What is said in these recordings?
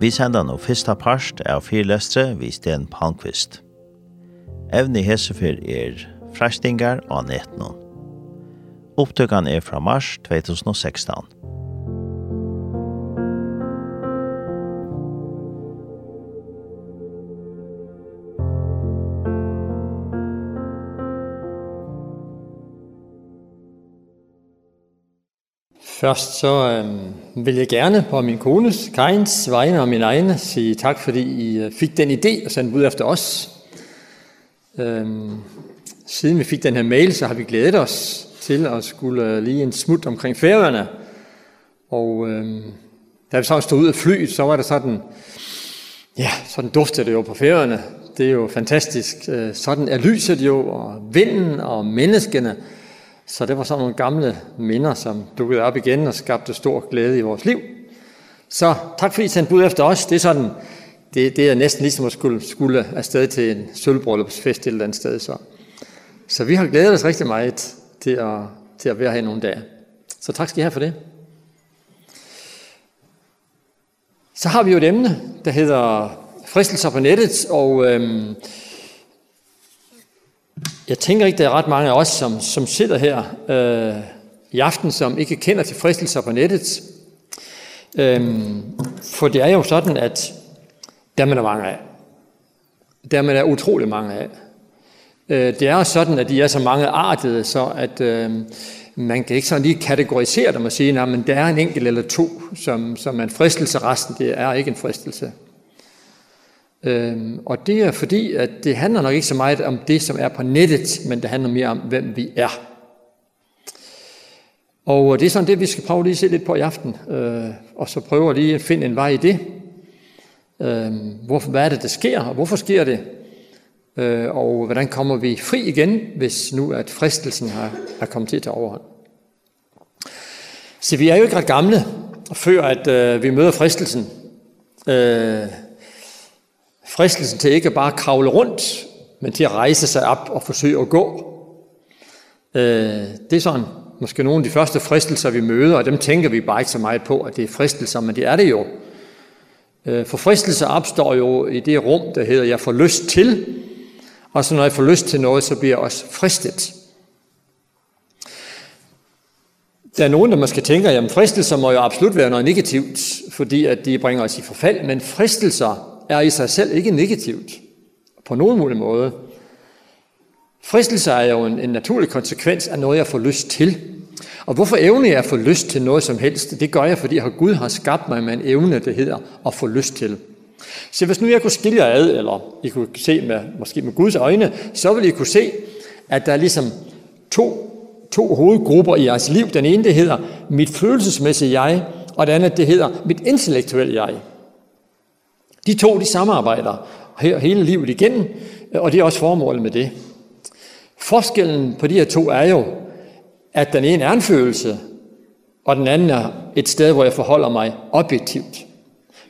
Vi sender nå første part av fyrløstre vi Sten Palmqvist. Evne Hesefyr er frestinger og nettnån. Opptøkene er fra mars 2016. Først så øh, vil jeg gerne på min kones, Kajens, vegne og min egne sige tak, fordi I fik den idé og sendte ud efter os. Øh, siden vi fik den her mail, så har vi glædet os til at skulle lige en smut omkring færøerne. Og øh, da vi så stod ud af flyet, så var det sådan, ja, sådan duftede det jo på færøerne. Det er jo fantastisk. Øh, sådan er lyset jo, og vinden og menneskene. Så det var sådan nogle gamle minder, som dukkede op igen og skabte stor glæde i vores liv. Så tak fordi I sendte bud efter os. Det er sådan, det, det er næsten ligesom at skulle, skulle afsted til en sølvbryllupsfest et eller andet sted. Så, så vi har glædet os rigtig meget til at, til at være her nogle dage. Så tak skal I have for det. Så har vi jo et emne, der hedder fristelser på nettet, og øhm, Jeg tænker ikke, der er ret mange af os, som, som sidder her øh, i aften, som ikke kender til fristelser på nettet. Øhm, for det er jo sådan, at der man er mange af. Der man er utrolig mange af. Øh, det er sådan, at de er så mange artede, så at øh, man kan ikke sådan lige kategorisere dem og sige, at der er en enkelt eller to, som, som er en fristelse, resten det er ikke en fristelse. Ehm og det er fordi, at det handler nok ikke så meget om det, som er på nettet, men det handler mere om, hvem vi er. Og det er sådan det, vi skal prøve lige at se lidt på i aften, øh, og så prøve lige at finde en vej i det. Ehm hvorfor, hvad er det, der sker, og hvorfor sker det? Øh, og hvordan kommer vi fri igen, hvis nu at fristelsen har, har kommet til at tage overhånd? Så vi er jo ikke ret gamle, før at øh, vi møder fristelsen. Øh, Fristelsen til ikke bare kravle rundt, men til at rejse sig op og forsøge at gå. Øh, det er sådan måske nogle af de første fristelser, vi møder, og dem tænker vi bare ikke så meget på, at det er fristelser, men det er det jo. Øh, for fristelser opstår jo i det rum, der hedder, jeg får lyst til, og så når jeg får lyst til noget, så bliver jeg også fristet. Der er nogen, der måske tænker, jamen fristelser må jo absolut være noget negativt, fordi at de bringer os i forfald, men fristelser er i sig selv ikke negativt på nogen mulig måde. Fristelse er jo en, en naturlig konsekvens af noget, jeg får lyst til. Og hvorfor evne jeg at få lyst til noget som helst? Det gør jeg, fordi Gud har skabt mig med en evne, det hedder at få lyst til. Så hvis nu jeg kunne skille jer ad, eller I kunne se med, måske med Guds øjne, så vil I kunne se, at der er ligesom to, to hovedgrupper i jeres liv. Den ene, det hedder mit følelsesmæssige jeg, og den anden, det hedder mit intellektuelle jeg. De to de samarbejder hele livet igen, og det er også formålet med det. Forskellen på de her to er jo, at den ene er en følelse, og den anden er et sted, hvor jeg forholder mig objektivt.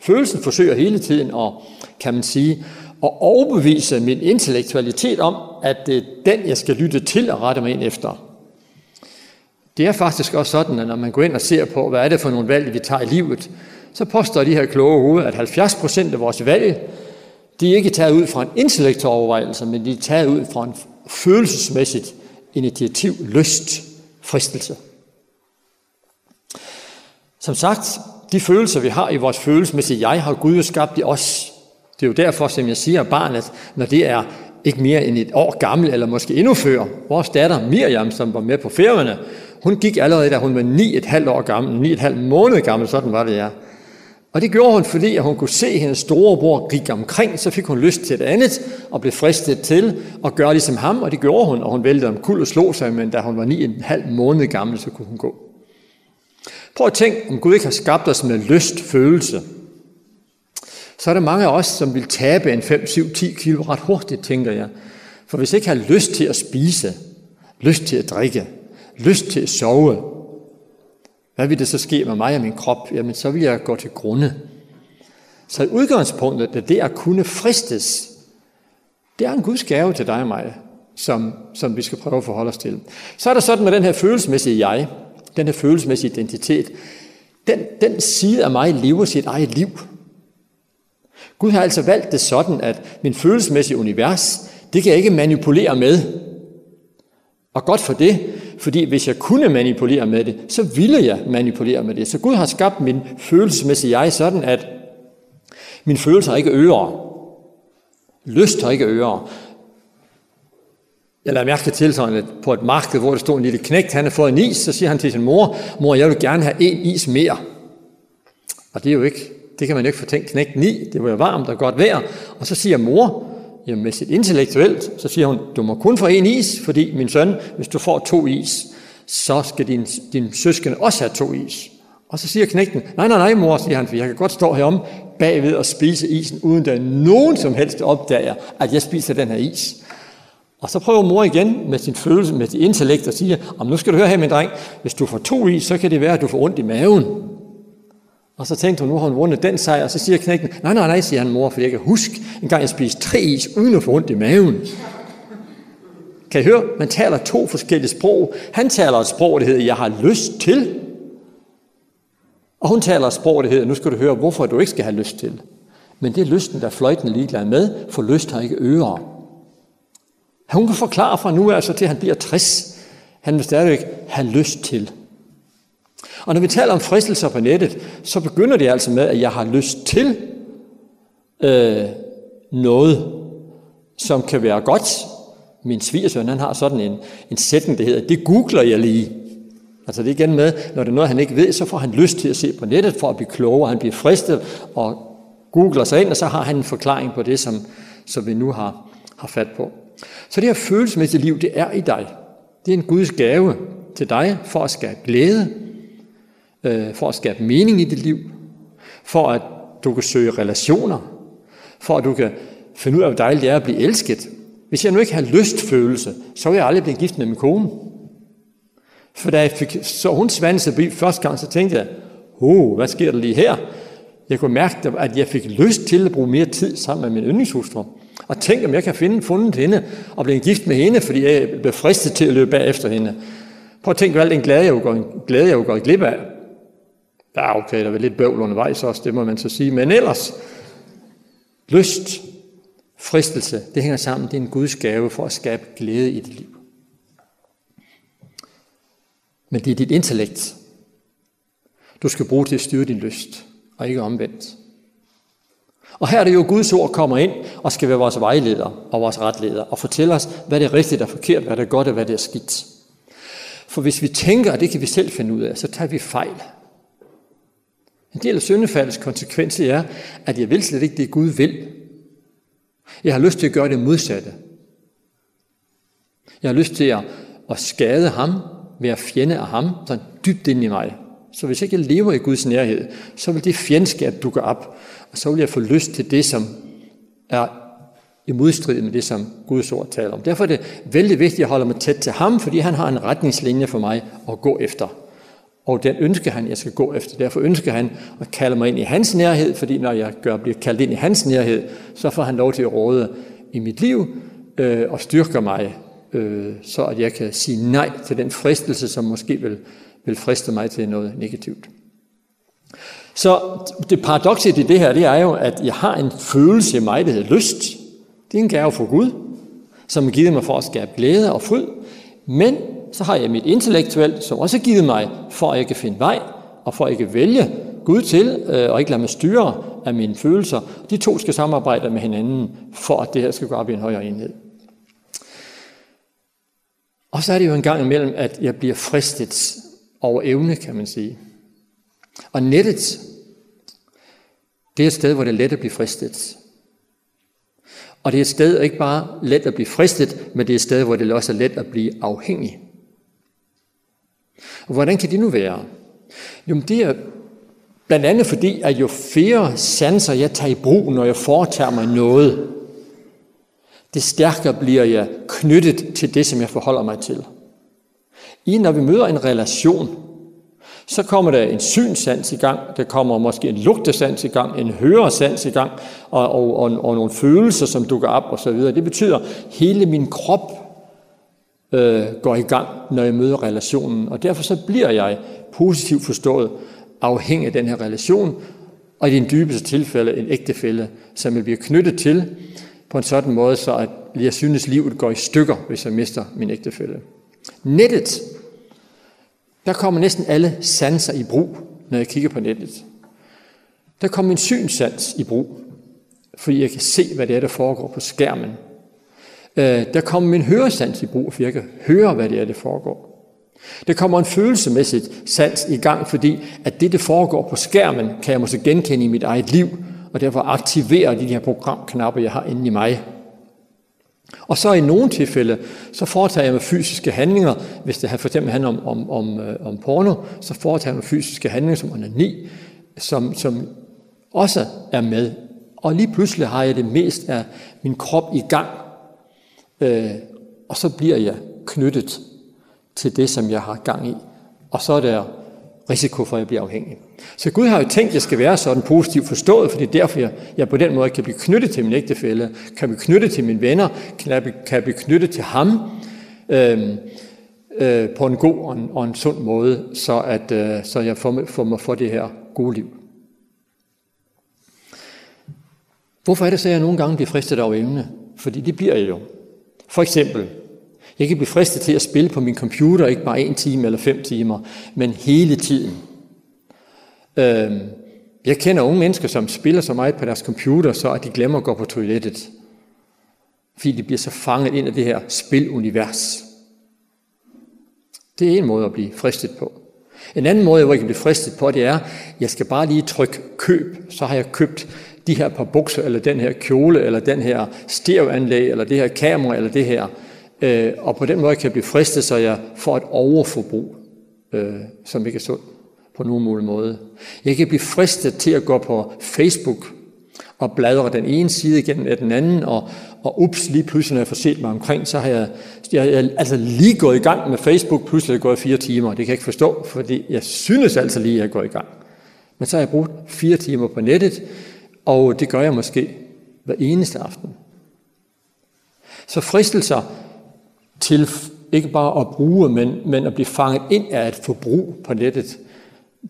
Følelsen forsøger hele tiden at, kan man sige, at overbevise min intellektualitet om, at det er den, jeg skal lytte til og rette mig ind efter. Det er faktisk også sådan, at når man går ind og ser på, hvad er det for nogle valg, vi tager i livet, så påstår de her kloge hoved, at 70 procent af vores valg, de er ikke taget ud fra en intellektuel overvejelse, men de er taget ud fra en følelsesmæssigt initiativ, lyst, fristelse. Som sagt, de følelser, vi har i vores følelsesmæssige jeg, har Gud jo skabt i os. Det er jo derfor, som jeg siger, barnet, når det er ikke mere end et år gammel, eller måske endnu før, vores datter Miriam, som var med på ferierne, hun gik allerede, da hun var 9,5 år gammel, 9,5 måned gammel, sådan var det, ja. Og det gjorde hun, fordi at hun kunne se hendes storebror gik omkring, så fik hun lyst til et andet, og blev fristet til at gøre ligesom ham, og det gjorde hun, og hun væltede om kul og slog sig, men da hun var ni en halv måned gammel, så kunne hun gå. Prøv at tænke, om Gud ikke har skabt os med lyst følelse, så er der mange af os, som vil tabe en 5, 7, 10 kilo ret hurtigt, tænker jeg. For hvis jeg ikke har lyst til at spise, lyst til at drikke, lyst til at sove, Hvad vil det så ske med mig og min krop? Jamen, så vil jeg gå til grunde. Så udgangspunktet, er det at kunne fristes, det er en Guds gave til dig og mig, som, som vi skal prøve at forholde os til. Så er der sådan med den her følelsesmæssige jeg, den her følelsesmæssige identitet, den, den side af mig lever sit eget liv. Gud har altså valgt det sådan, at min følelsesmæssige univers, det kan jeg ikke manipulere med. Og godt for det, fordi hvis jeg kunne manipulere med det, så ville jeg manipulere med det. Så Gud har skabt min følelsesmæssige jeg sådan, at min følelse har ikke ører. Lyst har ikke ører. Jeg lader mærke til sådan, at på et marked, hvor der stod en lille knægt, han har fået en is, så siger han til sin mor, mor, jeg vil gerne have en is mere. Og det er jo ikke, det kan man jo ikke fortænke knægten i, det var jo varmt og godt vejr. Og så siger mor, Jamen, hvis det intellektuelt, så siger hun, du må kun få en is, fordi min søn, hvis du får to is, så skal din, din søskende også have to is. Og så siger knægten, nej, nej, nej, mor, siger han, for jeg kan godt stå herom bagved og spise isen, uden der nogen som helst opdager, at jeg spiser den her is. Og så prøver mor igen med sin følelse, med sin intellekt, og siger, om nu skal du høre her, min dreng, hvis du får to is, så kan det være, at du får ondt i maven. Og så tænkte hun, nu har hun vundet den sejr, og så siger knægten, nej, nej, nej, siger han, mor, for jeg kan huske, en gang jeg spiste tre is, uden at få ondt i maven. Kan I høre? Man taler to forskellige sprog. Han taler et sprog, der hedder, jeg har lyst til. Og hun taler et sprog, der hedder, nu skal du høre, hvorfor du ikke skal have lyst til. Men det er lysten, der fløjten er ligeglad med, for lyst har ikke ører. Hun kan forklare fra nu altså til, han bliver 60. Han vil stadigvæk have lyst til. Og når vi taler om fristelser på nettet, så begynder det altså med, at jeg har lyst til øh, noget, som kan være godt. Min svigersøn, han har sådan en, en sætning, det hedder, det googler jeg lige. Altså det er igen med, når det er noget, han ikke ved, så får han lyst til at se på nettet for at blive klogere. Han bliver fristet og googler sig ind, og så har han en forklaring på det, som, som vi nu har, har fat på. Så det her følelsesmæssige liv, det er i dig. Det er en Guds gave til dig for at skabe glæde, øh, for at skabe mening i dit liv, for at du kan søge relationer, for at du kan finde ud af, hvor dejligt det er at blive elsket. Hvis jeg nu ikke har lystfølelse, så vil jeg aldrig blive gift med min kone. For da jeg fik, så hun svansede by første gang, så tænkte jeg, oh, hvad sker der lige her? Jeg kunne mærke, at jeg fik lyst til at bruge mere tid sammen med min yndlingshustru. Og tænk, om jeg kan finde fundet hende og blive gift med hende, fordi jeg blev fristet til at løbe bagefter hende. Prøv at tænke, hvad den glæde, jeg jo går, glæde, jeg jo går glip af. Ja, okay, der er lidt bøvl undervejs også, det må man så sige. Men ellers, lyst, fristelse, det hænger sammen. Det er en Guds gave for at skabe glæde i dit liv. Men det er dit intellekt. Du skal bruge til at styre din lyst, og ikke omvendt. Og her er det jo Guds ord kommer ind og skal være vores vejleder og vores retleder og fortælle os, hvad det er rigtigt og forkert, hvad det er godt og hvad det er skidt. For hvis vi tænker, at det kan vi selv finde ud af, så tager vi fejl. En del af syndefaldets konsekvens er, at jeg vil slet ikke det, Gud vil. Jeg har lyst til at gøre det modsatte. Jeg har lyst til at, at skade ham, være fjende af ham, så dybt ind i mig. Så hvis jeg ikke lever i Guds nærhed, så vil det fjendskab dukke op, og så vil jeg få lyst til det, som er i modstrid med det, som Guds ord taler om. Derfor er det vældig vigtigt, at jeg holder mig tæt til ham, fordi han har en retningslinje for mig at gå efter. Og den ønsker han, jeg skal gå efter. Derfor ønsker han at kalde mig ind i hans nærhed, fordi når jeg gør, bliver kaldt ind i hans nærhed, så får han lov til at råde i mit liv øh, og styrker mig, øh, så at jeg kan sige nej til den fristelse, som måske vil, vil friste mig til noget negativt. Så det paradokset i det her, det er jo, at jeg har en følelse i mig, der hedder lyst. Det er en gave fra Gud, som er givet mig for at skabe glæde og fryd. Men så har jeg mit intellektuelt, som også givet mig, for at jeg kan finde vej, og for at jeg kan vælge Gud til, øh, og ikke lade mig styre af mine følelser. De to skal samarbejde med hinanden, for at det her skal gå op i en højere enhed. Og så er det jo en gang imellem, at jeg bliver fristet over evne, kan man sige. Og nettet, det er et sted, hvor det er let at blive fristet. Og det er et sted, ikke bare let at blive fristet, men det er et sted, hvor det også er let at blive afhængig. Og hvordan kan det nu være? Jo, det er blandt andet fordi, at jo flere sanser jeg tager i brug, når jeg foretager mig noget, det stærkere bliver jeg knyttet til det, som jeg forholder mig til. I når vi møder en relation, så kommer der en synsans i gang, der kommer måske en lugtesans i gang, en høresans i gang, og, og, og, og nogle følelser, som dukker op og så videre. Det betyder, at hele min krop øh, går i gang, når jeg møder relationen. Og derfor så bliver jeg positivt forstået afhængig af den her relation, og i den dybeste tilfælde en ægtefælde, som jeg bliver knyttet til på en sådan måde, så at jeg synes, livet går i stykker, hvis jeg mister min ægtefælde. Nettet, der kommer næsten alle sanser i brug, når jeg kigger på nettet. Der kommer min synsans i brug, fordi jeg kan se, hvad det er, der foregår på skærmen der kommer min høresans i brug, for jeg kan høre, hvad det er, det foregår. Der kommer en følelsemæssigt sans i gang, fordi at det, det foregår på skærmen, kan jeg måske genkende i mit eget liv, og derfor aktiverer de her programknapper, jeg har inde i mig. Og så i nogle tilfælde, så foretager jeg med fysiske handlinger, hvis det for eksempel handler om, om, om, om porno, så foretager jeg med fysiske handlinger som onani, som, som også er med. Og lige pludselig har jeg det mest af min krop i gang, Øh, og så bliver jeg knyttet til det, som jeg har gang i. Og så er der risiko for, at jeg bliver afhængig. Så Gud har jo tænkt, at jeg skal være sådan positivt forstået, for det er derfor, jeg, jeg på den måde kan blive knyttet til min ægtefælle, kan blive knyttet til mine venner, kan, kan blive knyttet til ham øh, øh, på en god og en, og en sund måde, så, at, øh, så jeg får, får mig for det her gode liv. Hvorfor er det så, at jeg nogle gange bliver fristet af evne? Fordi det bliver jeg jo. For eksempel, jeg kan blive fristet til at spille på min computer, ikke bare en time eller fem timer, men hele tiden. Øhm, jeg kender unge mennesker, som spiller så meget på deres computer, så at de glemmer at gå på toilettet. Fordi de bliver så fanget ind i det her spilunivers. Det er en måde at blive fristet på. En anden måde, hvor jeg kan blive fristet på, det er, jeg skal bare lige trykke køb, så har jeg købt de her par bukser, eller den her kjole, eller den her stereoanlæg, eller det her kamera, eller det her. Øh, og på den måde kan jeg blive fristet, så jeg får et overforbrug, øh, som ikke er sundt på nogen mulig måde. Jeg kan blive fristet til at gå på Facebook og bladre den ene side igennem af den anden, og, og ups, lige pludselig når jeg får set mig omkring, så har jeg, jeg, jeg altså lige gået i gang med Facebook, pludselig er jeg gået fire timer. Det kan jeg ikke forstå, fordi jeg synes altså lige, at jeg går i gang. Men så har jeg brugt fire timer på nettet, Og det gør jeg måske hver eneste aften. Så fristelser til ikke bare at bruge, men, men at blive fanget ind af et forbrug på nettet,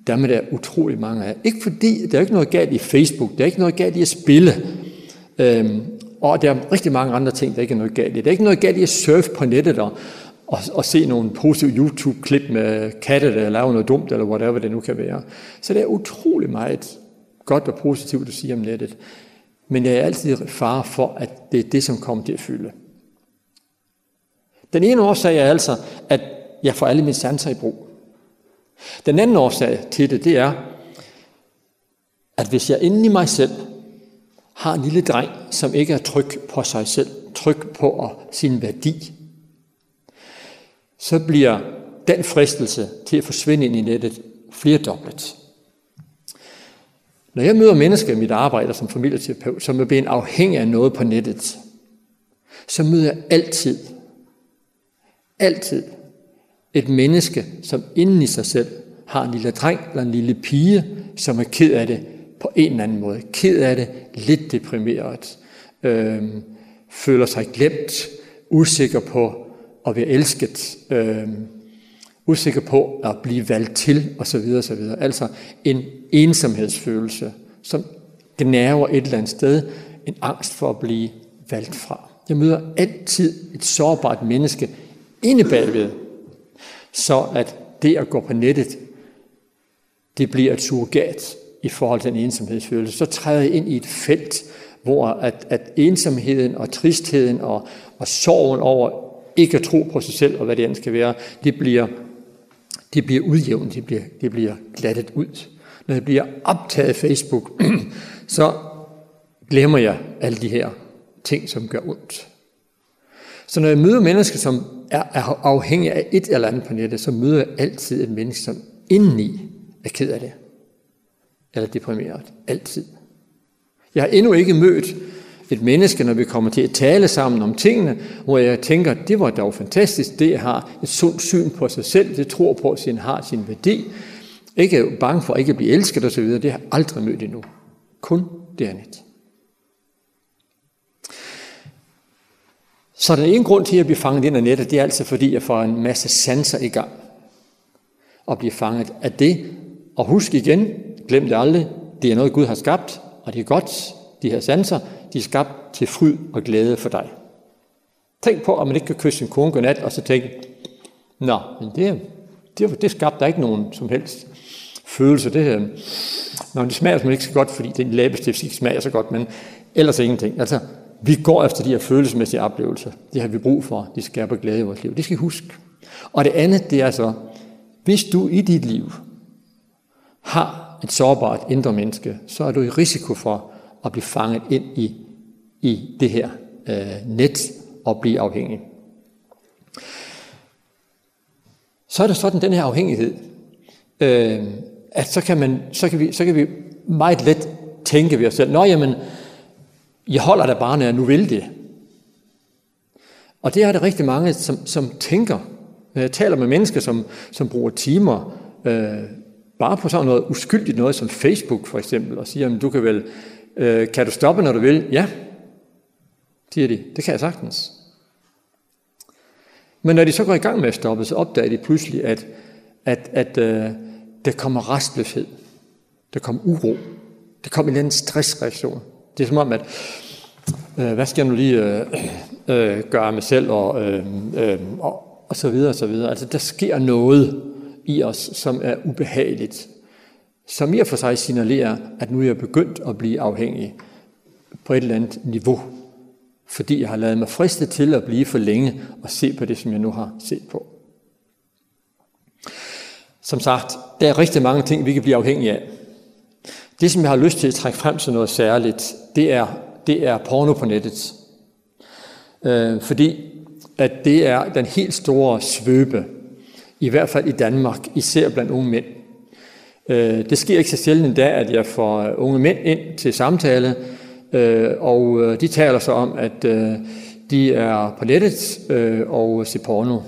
der er der utrolig mange af. Ikke fordi, der er ikke noget galt i Facebook, der er ikke noget galt i at spille, øhm, og der er rigtig mange andre ting, der ikke er noget galt i. Der er ikke noget galt i at surfe på nettet og, og, og se nogle positive YouTube-klip med katte, der laver noget dumt, eller whatever det nu kan være. Så det er utrolig meget godt og positivt at sige om nettet, men jeg er altid far for, at det er det, som kommer til at fylde. Den ene årsag er altså, at jeg får alle mine sanser i brug. Den anden årsag til det, det er, at hvis jeg inden i mig selv har en lille dreng, som ikke er tryg på sig selv, tryg på sin værdi, så bliver den fristelse til at forsvinde ind i nettet flerdobbelt. Når jeg møder mennesker i mit arbejde som familieterapeut, som er blevet afhængig af noget på nettet, så møder jeg altid, altid et menneske, som inden i sig selv har en lille dreng eller en lille pige, som er ked af det på en eller anden måde. Ked af det, lidt deprimeret, øh, føler sig glemt, usikker på at være elsket, øh, usikker på at blive valgt til, og så videre, så videre. Altså en ensomhedsfølelse, som gnæver et eller andet sted, en angst for at blive valgt fra. Jeg møder altid et sårbart menneske inde bagved, så at det at gå på nettet, det bliver et surrogat i forhold til en ensomhedsfølelse. Så træder jeg ind i et felt, hvor at, at ensomheden og tristheden og, og sorgen over ikke at tro på sig selv og hvad det end skal være, det bliver det bliver udjævnt, det bliver, det bliver glattet ud. Når jeg bliver optaget af Facebook, så glemmer jeg alle de her ting, som gør ondt. Så når jeg møder mennesker, som er, er afhængige af et eller andet på nettet, så møder jeg altid et menneske, som indeni er ked af det. Eller deprimeret. Altid. Jeg har endnu ikke mødt et menneske, når vi kommer til at tale sammen om tingene, hvor jeg tænker, det var dog fantastisk, det har et sundt syn på sig selv, det tror på, at sin har sin værdi, ikke er bange for ikke at blive elsket osv., det har jeg aldrig mødt endnu. Kun det er net. Så den ene grund til at blive fanget ind af nettet, det er altså fordi, jeg får en masse sanser i gang og blive fanget af det. Og husk igen, glem det aldrig, det er noget Gud har skabt, og det er godt, de her sanser, de er skabt til fryd og glæde for dig. Tænk på, om man ikke kan kysse sin kone godnat, og så tænke, Nå, men det, det, det skabte der ikke nogen som helst følelse. Det, her. når det smager som ikke så godt, fordi den læbestift ikke smager så godt, men ellers ingenting. Altså, vi går efter de her følelsesmæssige oplevelser. Det har vi brug for. De skaber glæde i vores liv. Det skal vi huske. Og det andet, det er så, hvis du i dit liv har et sårbart indre menneske, så er du i risiko for at blive fanget ind i, i det her øh, net og blive afhængig. Så er der sådan den her afhængighed, øh, at så kan, man, så, kan vi, så kan vi meget let tænke ved os selv, nå jamen, jeg holder da bare, når jeg nu vil det. Og det er der rigtig mange, som, som tænker, når jeg taler med mennesker, som, som bruger timer øh, bare på sådan noget uskyldigt noget som Facebook for eksempel, og siger, jamen, du kan vel Øh, kan du stoppe, når du vil? Ja, siger de. Det kan jeg sagtens. Men når de så går i gang med at stoppe, så opdager de pludselig, at, at, at øh, der kommer restløshed. Der kommer uro. Der kommer en eller anden stressreaktion. Det er som om, at øh, hvad skal jeg nu lige øh, øh, gøre mig selv, og, øh, øh, og, og så videre, og så videre. Altså, der sker noget i os, som er ubehageligt, som i og for sig signalerer, at nu er jeg begyndt at blive afhængig på et eller andet niveau, fordi jeg har lavet mig friste til at blive for længe og se på det, som jeg nu har set på. Som sagt, der er rigtig mange ting, vi kan blive afhængige af. Det, som jeg har lyst til at trække frem som noget særligt, det er, det er porno på nettet. Øh, fordi at det er den helt store svøbe, i hvert fald i Danmark, især blandt unge mænd. Det sker ikke så sjældent endda, at jeg får unge mænd ind til samtale, og de taler så om, at de er på nettet og ser porno.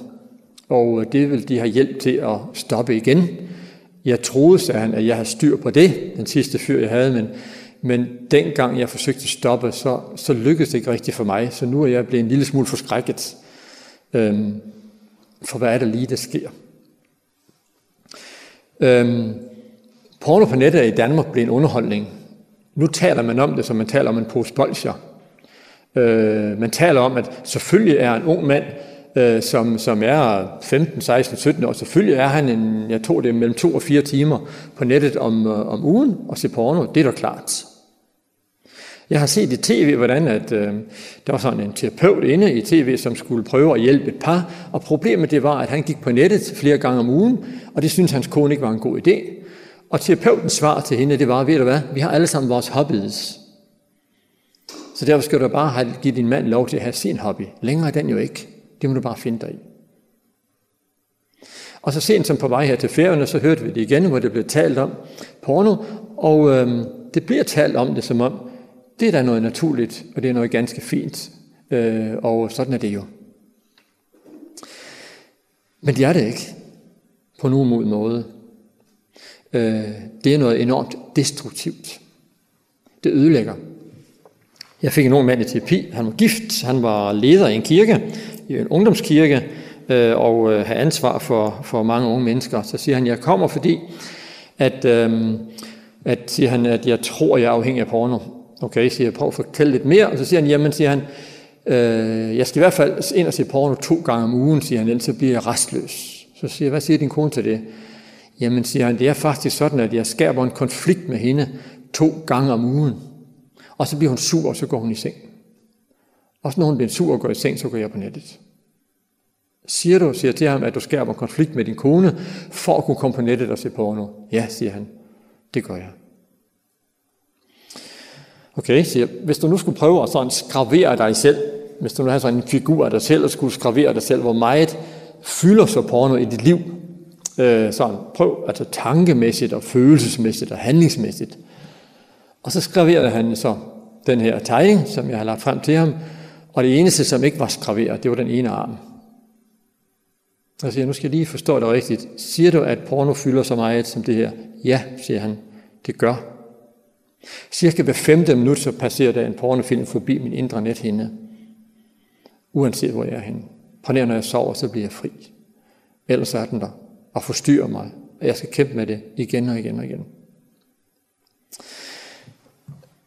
Og det vil de have hjælp til at stoppe igen. Jeg troede, sagde han, at jeg havde styr på det, den sidste fyr, jeg havde, men, men dengang jeg forsøgte at stoppe, så, så lykkedes det ikke rigtigt for mig. Så nu er jeg blevet en lille smule forskrækket. Øhm, for hvad er det lige, der sker? Øhm, Porno på nettet er i Danmark blir en underholdning. Nu taler man om det, som man taler om en pose bolsjer. Øh, man taler om, at selvfølgelig er en ung mand, øh, som, som er 15, 16, 17 år, selvfølgelig er han, en, jeg tror det er mellem 2 og 4 timer på nettet om, øh, om ugen og se porno. Det er da klart. Jeg har set i tv, hvordan at, øh, der var sådan en terapeut inde i tv, som skulle prøve at hjælpe et par. Og problemet det var, at han gik på nettet flere gange om ugen, og det syntes hans kone ikke var en god idé. Og terapeutens svar til hende, det var, ved du hvad, vi har alle sammen vores hobbies. Så derfor skal du bare have, give din mand lov til at have sin hobby. Længere er den jo ikke. Det må du bare finde dig i. Og så sent som på vej her til ferierne, så hørte vi det igen, hvor det blev talt om porno. Og øhm, det bliver talt om det som om, det er da noget naturligt, og det er noget ganske fint. Øh, og sådan er det jo. Men det er det ikke. På nogen måde øh, det er noget enormt destruktivt. Det ødelægger. Jeg fik en ung mand i terapi. Han var gift. Han var leder i en kirke, i en ungdomskirke, øh, og øh, havde ansvar for, for mange unge mennesker. Så siger han, jeg kommer, fordi at, øh, at, siger han, at jeg tror, jeg er afhængig af porno. Okay, siger jeg, prøv at fortælle lidt mere. Og så siger han, jamen, siger han, øh, jeg skal i hvert fald ind og se porno to gange om ugen, siger han, ellers så bliver jeg restløs. Så siger jeg, hvad siger din kone til det? Jamen, siger han, det er faktisk sådan, at jeg skaber en konflikt med hende to gange om ugen. Og så bliver hun sur, og så går hun i seng. Og så når hun bliver sur og går i seng, så går jeg på nettet. Siger du, siger til ham, at du skaber en konflikt med din kone, for at kunne komme på nettet og se porno? Ja, siger han. Det gør jeg. Okay, siger hvis du nu skulle prøve at sådan skravere dig selv, hvis du nu har sådan en figur af dig selv, og skulle skravere dig selv, hvor meget fylder så porno i dit liv, Øh, sådan, prøv altså tankemæssigt og følelsesmæssigt og handlingsmæssigt. Og så skraverede han så den her tegning, som jeg har lagt frem til ham, og det eneste, som ikke var skraveret, det var den ene arm. Jeg siger, nu skal jeg lige forstå det rigtigt. Siger du, at porno fylder så meget som det her? Ja, siger han. Det gør. Cirka hver femte minut, så passerer der en pornofilm forbi min indre nethinde. Uanset hvor jeg er henne. På nær, når jeg sover, så bliver jeg fri. Ellers er den der og forstyrrer mig, og jeg skal kæmpe med det igen og igen og igen.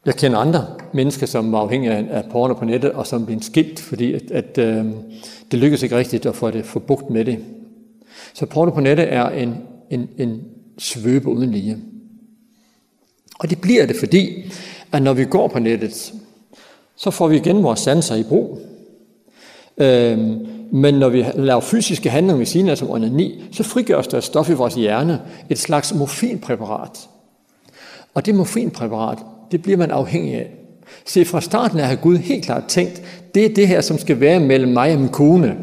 Jeg kender andre mennesker, som var afhængige af porno på nettet, og som blev skilt, fordi at, at øh, det lykkedes ikke rigtigt at få det forbugt med det. Så porno på nettet er en, en, en svøbe uden lige. Og det bliver det, fordi at når vi går på nettet, så får vi igen vores sanser i brug. Øhm, Men når vi laver fysiske handlinger ved siden af som onani, så frigøres der et stof i vores hjerne, et slags morfinpræparat. Og det morfinpræparat, det bliver man afhængig af. Se, fra starten har Gud helt klart tænkt, det er det her, som skal være mellem mig og min kone.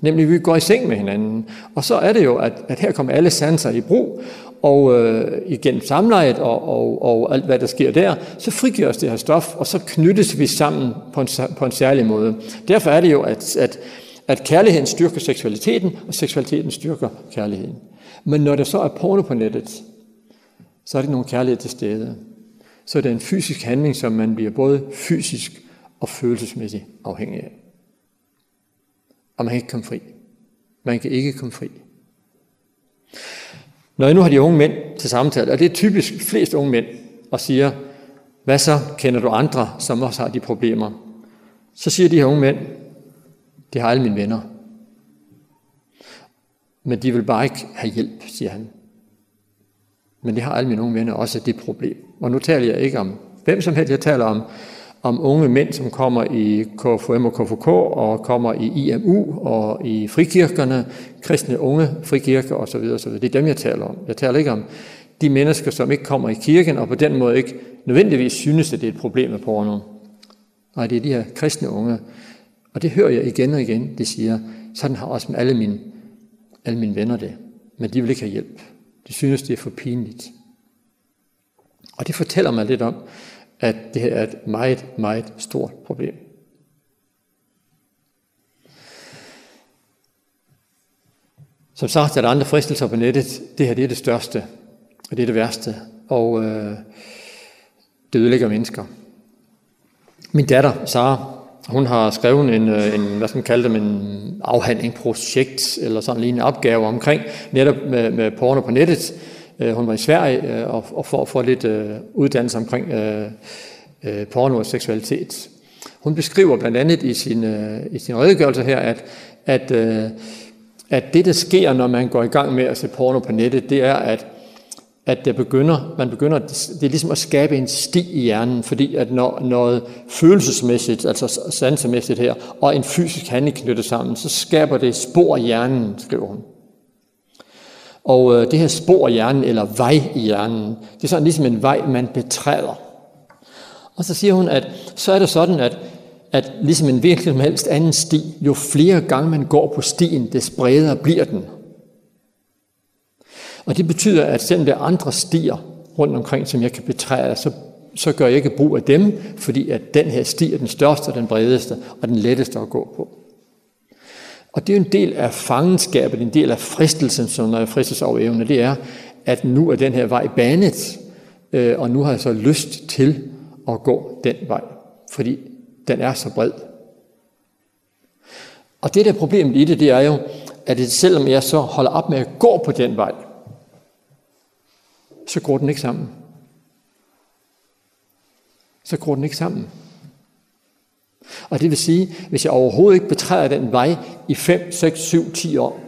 Nemlig, vi går i seng med hinanden. Og så er det jo, at, at her kommer alle sanser i brug, og øh, igen samlejet og, og, og alt hvad der sker der, så frigøres det her stof, og så knyttes vi sammen på en, på en særlig måde. Derfor er det jo, at, at, at kærligheden styrker seksualiteten, og seksualiteten styrker kærligheden. Men når der så er porno på nettet, så er det nogle kærlighed til stede. Så er det en fysisk handling, som man bliver både fysisk og følelsesmæssigt afhængig af. Og man kan ikke komme fri. Man kan ikke komme fri. Når nu har de unge mænd til samtale, og det er typisk flest unge mænd, og siger, hvad så kender du andre, som også har de problemer? Så siger de her unge mænd, det har alle mine venner. Men de vil bare ikke have hjælp, siger han. Men det har alle mine unge venner også det problem. Og nu taler jeg ikke om hvem som helst, jeg taler om om unge mænd, som kommer i KFM og KFK og kommer i IMU og i frikirkerne, kristne unge, frikirker osv. osv. Det er dem, jeg taler om. Jeg taler ikke om de mennesker, som ikke kommer i kirken og på den måde ikke nødvendigvis synes, at det er et problem med porno. Nej, det er de her kristne unge. Og det hører jeg igen og igen, de siger, sådan har også med alle mine, alle mine venner det. Men de vil ikke have hjælp. De synes, det er for pinligt. Og det fortæller mig lidt om, at det er et meget, meget stort problem. Som sagt er der andre fristelser på nettet. Det her det er det største, og det er det værste, og øh, det ødelægger mennesker. Min datter, Sara, hun har skrevet en, en hvad skal man kalde det, en afhandling, projekt eller sådan en lignende opgave omkring netop med, med porno på nettet, eh hon var i Sverige øh, og, og for få lidt øh, uddannelse omkring eh eh porno og seksualitet. Hon beskriver blandt andet i sin, i sin redegørelse her, at, at, eh at det, der sker, når man går i gang med at se porno på nettet, det er, at at det begynder, man begynder, det er ligesom at skabe en sti i hjernen, fordi at når noget følelsesmæssigt, altså sansemæssigt her, og en fysisk handling knytter sammen, så skaber det spor i hjernen, skriver hun. Og øh, det her spor i hjernen, eller vej i hjernen, det er sådan ligesom en vej, man betræder. Og så siger hun, at så er det sådan, at, at ligesom en virkelig som helst anden sti, jo flere gange man går på stien, des bredere bliver den. Og det betyder, at selvom der er andre stier rundt omkring, som jeg kan betræde, så, så gør jeg ikke brug af dem, fordi at den her sti er den største, den bredeste og den letteste at gå på. Og det er en del af fangenskabet, en del af fristelsen, som når jeg fristes over evne, det er, at nu er den her vej banet, og nu har jeg så lyst til at gå den vej, fordi den er så bred. Og det der problemet i det, det er jo, at det, selvom jeg så holder op med at gå på den vej, så går den ikke sammen. Så går den ikke sammen. Og det vil sige, hvis jeg overhovedet ikke betræder den vej i 5, 6, 7, 10 år,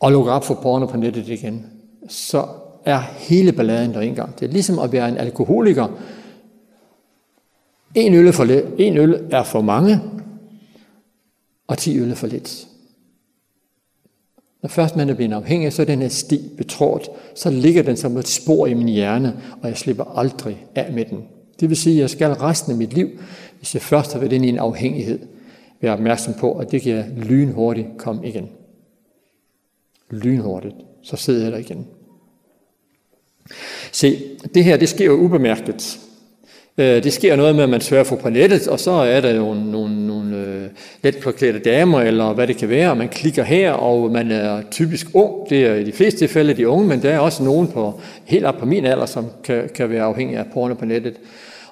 og lukker op for porno på nettet igen, så er hele balladen der engang. Det er ligesom at være en alkoholiker. En øl, for lidt, en øl er for mange, og 10 øl er for lidt. Når først man er blevet afhængig, så er den her sti betrådt, så ligger den som et spor i min hjerne, og jeg slipper aldrig af med den. Det vil sige, at jeg skal resten af mit liv, hvis jeg først har været inde i en afhængighed, være opmærksom på, at det kan jeg lynhurtigt komme igen. Lynhurtigt. Så sidder jeg der igen. Se, det her, det sker jo ubemærket. Det sker noget med, at man svører for på nettet, og så er der jo nogle, nogle letpåklædte damer, eller hvad det kan være. Man klikker her, og man er typisk ung. Det er i de fleste tilfælde de unge, men der er også nogen på, helt op på min alder, som kan, kan være afhængig af porno på nettet.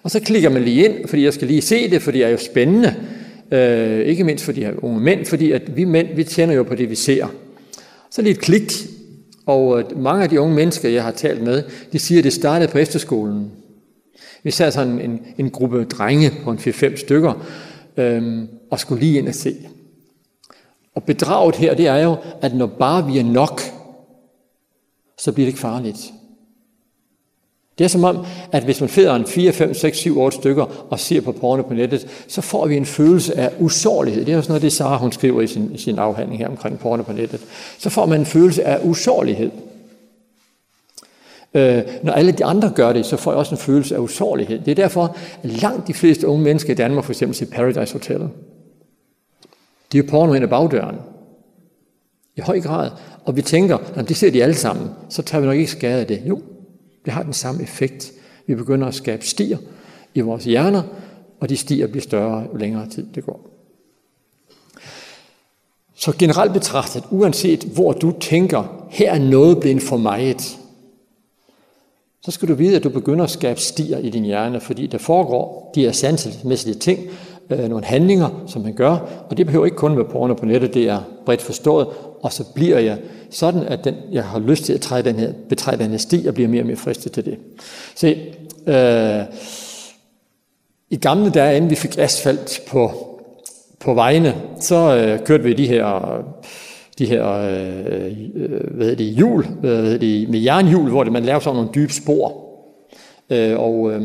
Og så klikker man lige ind, fordi jeg skal lige se det, fordi det er jo spændende. Øh, ikke mindst for de her unge mænd, fordi at vi mænd, vi tænder jo på det, vi ser. Så lige et klik, og mange af de unge mennesker, jeg har talt med, de siger, at det startede på efterskolen. Vi sad sådan en, en gruppe drenge på en 4-5 stykker, øhm, og skulle lige ind og se. Og bedraget her, det er jo, at når bare vi er nok, så bliver det ikke farligt. Det er som om, at hvis man finder en 4, 5, 6, 7, 8 stykker og ser på porno på nettet, så får vi en følelse af usårlighed. Det er også noget, det Sara hun skriver i sin, i sin afhandling her omkring porno på nettet. Så får man en følelse af usårlighed. Øh, når alle de andre gør det, så får jeg også en følelse af usårlighed. Det er derfor, at langt de fleste unge mennesker i Danmark for eksempel ser Paradise Hotel. De er porno ind ad bagdøren. I høj grad. Og vi tænker, at det ser de alle sammen, så tager vi nok ikke skade af det. Jo, Det har den samme effekt. Vi begynder at skabe stier i vores hjerner, og de stier bliver større, jo længere tid det går. Så generelt betragtet, uanset hvor du tænker, her er noget blevet for meget, så skal du vide, at du begynder at skabe stier i din hjerne, fordi der foregår de her sansemæssige ting, nogle handlinger, som man gør, og det behøver ikke kun være porno på nettet, det er bredt forstået, og så bliver jeg sådan, at den, jeg har lyst til at træde den her, betræde den her sti, og bliver mere og mere fristet til det. Se, øh, i gamle dage, inden vi fik asfalt på, på vejene, så øh, kørte vi de her, de her øh, hvad hedder det, hjul, hvad hedder det, med jernhjul, hvor det, man laver sådan nogle dybe spor, Øh, og øh,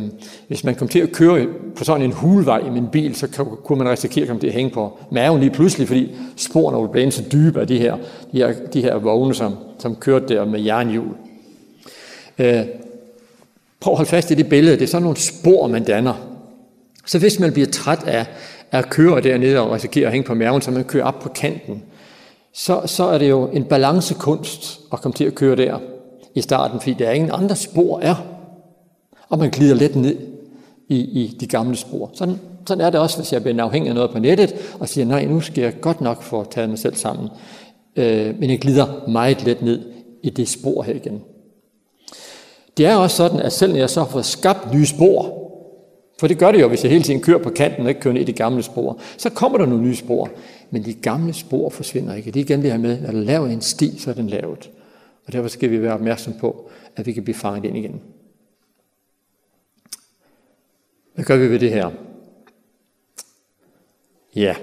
hvis man kom til at køre på sådan en hulvej i min bil, så kunne man risikere at komme til at hænge på maven lige pludselig, fordi sporene blev så dybe af de her, de her, de her vogne, som, som kørte der med jernhjul. Øh, prøv at holde fast i det billede. Det er sådan nogle spor, man danner. Så hvis man bliver træt af, at køre dernede og risikere at hænge på maven, så man kører op på kanten, så, så er det jo en balancekunst at komme til at køre der i starten, fordi der er ingen andre spor er og man glider lidt ned i, i de gamle spor. Sådan, sådan er det også, hvis jeg bliver afhængig af noget på nettet, og siger, nej, nu skal jeg godt nok få taget mig selv sammen. Øh, men jeg glider meget let ned i det spor her igen. Det er også sådan, at selv når jeg så har fået skabt nye spor, for det gør det jo, hvis jeg hele tiden kører på kanten og ikke kører ned i de gamle spor, så kommer der nogle nye spor. Men de gamle spor forsvinder ikke. Det er igen det her med, at laver en sti, så er den lavet. Og derfor skal vi være opmærksom på, at vi kan blive fanget ind igen. Hvad gør vi ved det her? Ja.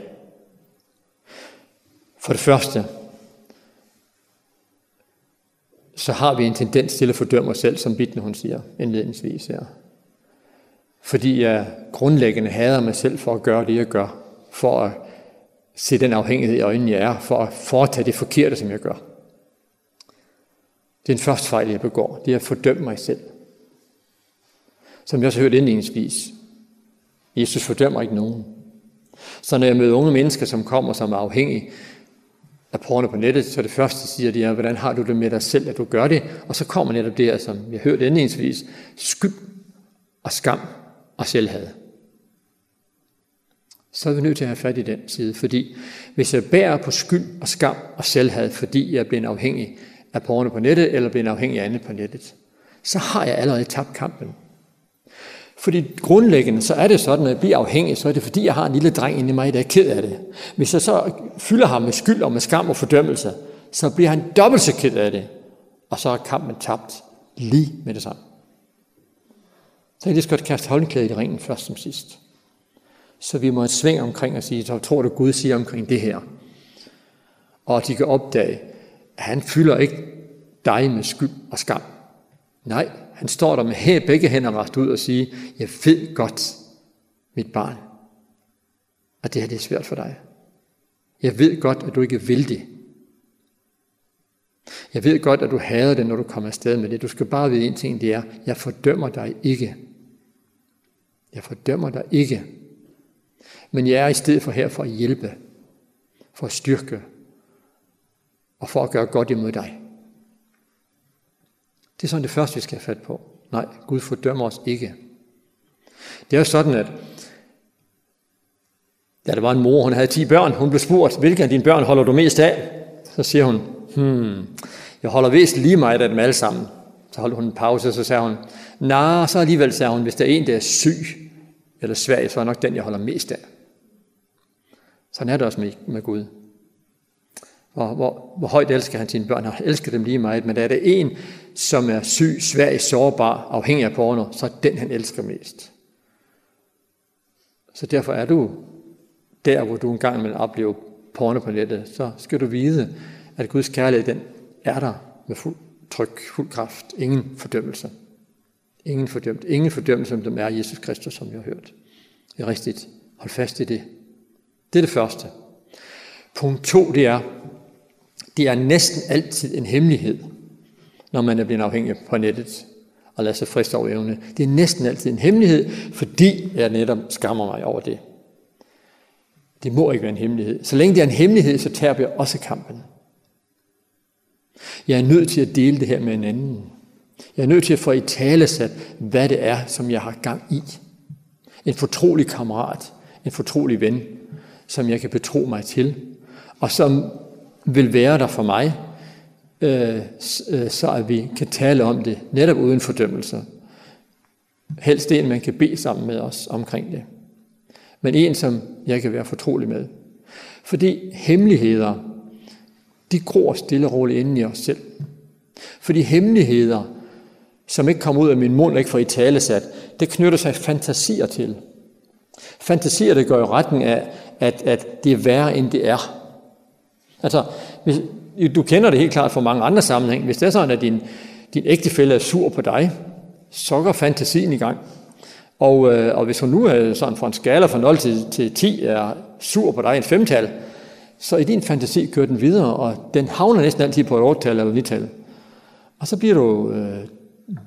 For det første, så har vi en tendens til at fordømme os selv, som Bittne hun siger indledningsvis her. Fordi jeg grundlæggende hader mig selv for at gøre det, jeg gør. For at se den afhængighed i øjnene, jeg er. For at foretage det forkerte, som jeg gør. Det er den første fejl, jeg begår. Det er at fordømme mig selv. Som jeg også hørt indledningsvis, Jesus fordømmer ikke nogen. Så når jeg møder unge mennesker, som kommer, som er afhængige af porno på nettet, så det første, de siger, det er, hvordan har du det med dig selv, at du gør det? Og så kommer netop det, som jeg hørte indledningsvis, skyld og skam og selvhad. Så er vi nødt til at have fat i den side, fordi hvis jeg bærer på skyld og skam og selvhad, fordi jeg er blevet afhængig af porno på nettet, eller blevet afhængig af andet på nettet, så har jeg allerede tabt kampen. Fordi grundlæggende, så er det sådan, at jeg bliver afhængig, så er det fordi, jeg har en lille dreng inde i mig, der er ked af det. Hvis jeg så fylder ham med skyld og med skam og fordømmelse, så bliver han dobbelt så ked af det. Og så er kampen tabt lige med det samme. Så jeg lige skal kaste håndklædet i ringen først som sidst. Så vi må et sving omkring og sige, så tror du Gud siger omkring det her. Og de kan opdage, at han fylder ikke dig med skyld og skam. Nej, han står der med her begge hænder rakt ud og siger, jeg ved godt, mit barn, at det her det er svært for dig. Jeg ved godt, at du ikke vil det. Jeg ved godt, at du hader det, når du kommer afsted med det. Du skal bare vide en ting, det er, jeg fordømmer dig ikke. Jeg fordømmer dig ikke. Men jeg er i stedet for her for at hjælpe, for at styrke og for at gøre godt imod dig. Det er sådan det første, vi skal have fat på. Nej, Gud fordømmer os ikke. Det er jo sådan, at ja, der var en mor, hun havde 10 børn. Hun blev spurgt, hvilke af dine børn holder du mest af? Så siger hun, hmm, jeg holder vist lige meget af dem alle sammen. Så holdt hun en pause, og så sagde hun, nej, så alligevel sagde hun, hvis der er en, der er syg eller svag, så er nok den, jeg holder mest af. Sådan er det også med, med Gud hvor, hvor, hvor højt elsker han sine børn. Han elsker dem lige meget, men er det en, som er syg, svag, sårbar, afhængig af porno, så er den, han elsker mest. Så derfor er du der, hvor du engang vil opleve porno på nettet, så skal du vide, at Guds kærlighed, den er der med fuld tryk, fuld kraft, ingen fordømmelse. Ingen fordømt, ingen fordømmelse, som dem er Jesus Kristus, som vi har hørt. Det er rigtigt. Hold fast i det. Det er det første. Punkt to, det er, det er næsten altid en hemmelighed, når man er blevet afhængig på nettet og lader sig friste over evne. Det er næsten altid en hemmelighed, fordi jeg netop skammer mig over det. Det må ikke være en hemmelighed. Så længe det er en hemmelighed, så tager jeg også kampen. Jeg er nødt til at dele det her med en anden. Jeg er nødt til at få i talesat, hvad det er, som jeg har gang i. En fortrolig kammerat, en fortrolig ven, som jeg kan betro mig til, og som vil være der for mig, øh, så at vi kan tale om det, netop uden fordømmelser. Helst en, man kan bede sammen med os omkring det. Men en, som jeg kan være fortrolig med. Fordi hemmeligheder, de gror stille og roligt inden i os selv. Fordi hemmeligheder, som ikke kommer ud af min mund, ikke får i tale sat, det knytter sig fantasier til. Fantasier, det går i retning af, at, at det er værre, end det er. Altså, hvis, du kender det helt klart fra mange andre sammenhæng. Hvis det er sådan, at din, din ægtefælle er sur på dig, så går fantasien i gang. Og, øh, og hvis hun nu er sådan fra en skala fra 0 til, til 10 er sur på dig en femtal, så i din fantasi kører den videre, og den havner næsten altid på et 8-tal eller 9-tal. Og så bliver du øh,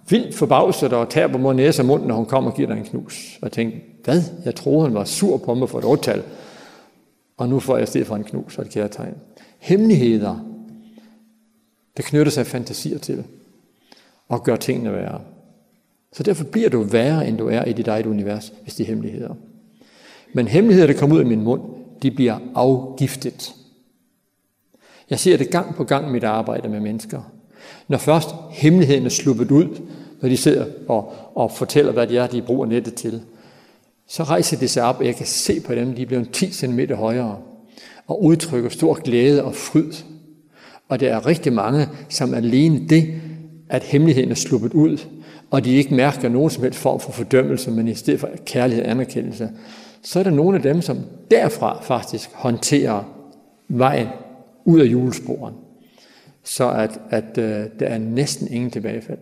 vildt forbavset og tager på mod næse og munden, når hun kommer og giver dig en knus. Og tænker, hvad? Jeg troede, han var sur på mig for et 8-tal. Og nu får jeg i stedet for en knus og et kæretegn hemmeligheder, der knytter sig fantasier til, og gør tingene værre. Så derfor bliver du værre, end du er i dit eget univers, hvis det er hemmeligheder. Men hemmeligheder, der kommer ud af min mund, de bliver afgiftet. Jeg ser det gang på gang i mit arbejde med mennesker. Når først hemmeligheden er sluppet ud, når de sidder og, og fortæller, hvad det er, de bruger nettet til, så rejser det sig op, og jeg kan se på dem, de bliver 10 cm højere og udtrykker stor glæde og fryd. Og der er rigtig mange, som alene det, at hemmeligheden er sluppet ud, og de ikke mærker nogen som helst form for fordømmelse, men i stedet for kærlighed og anerkendelse, så er der nogle af dem, som derfra faktisk håndterer vejen ud af julesporen, så at, at øh, der er næsten ingen tilbagefald.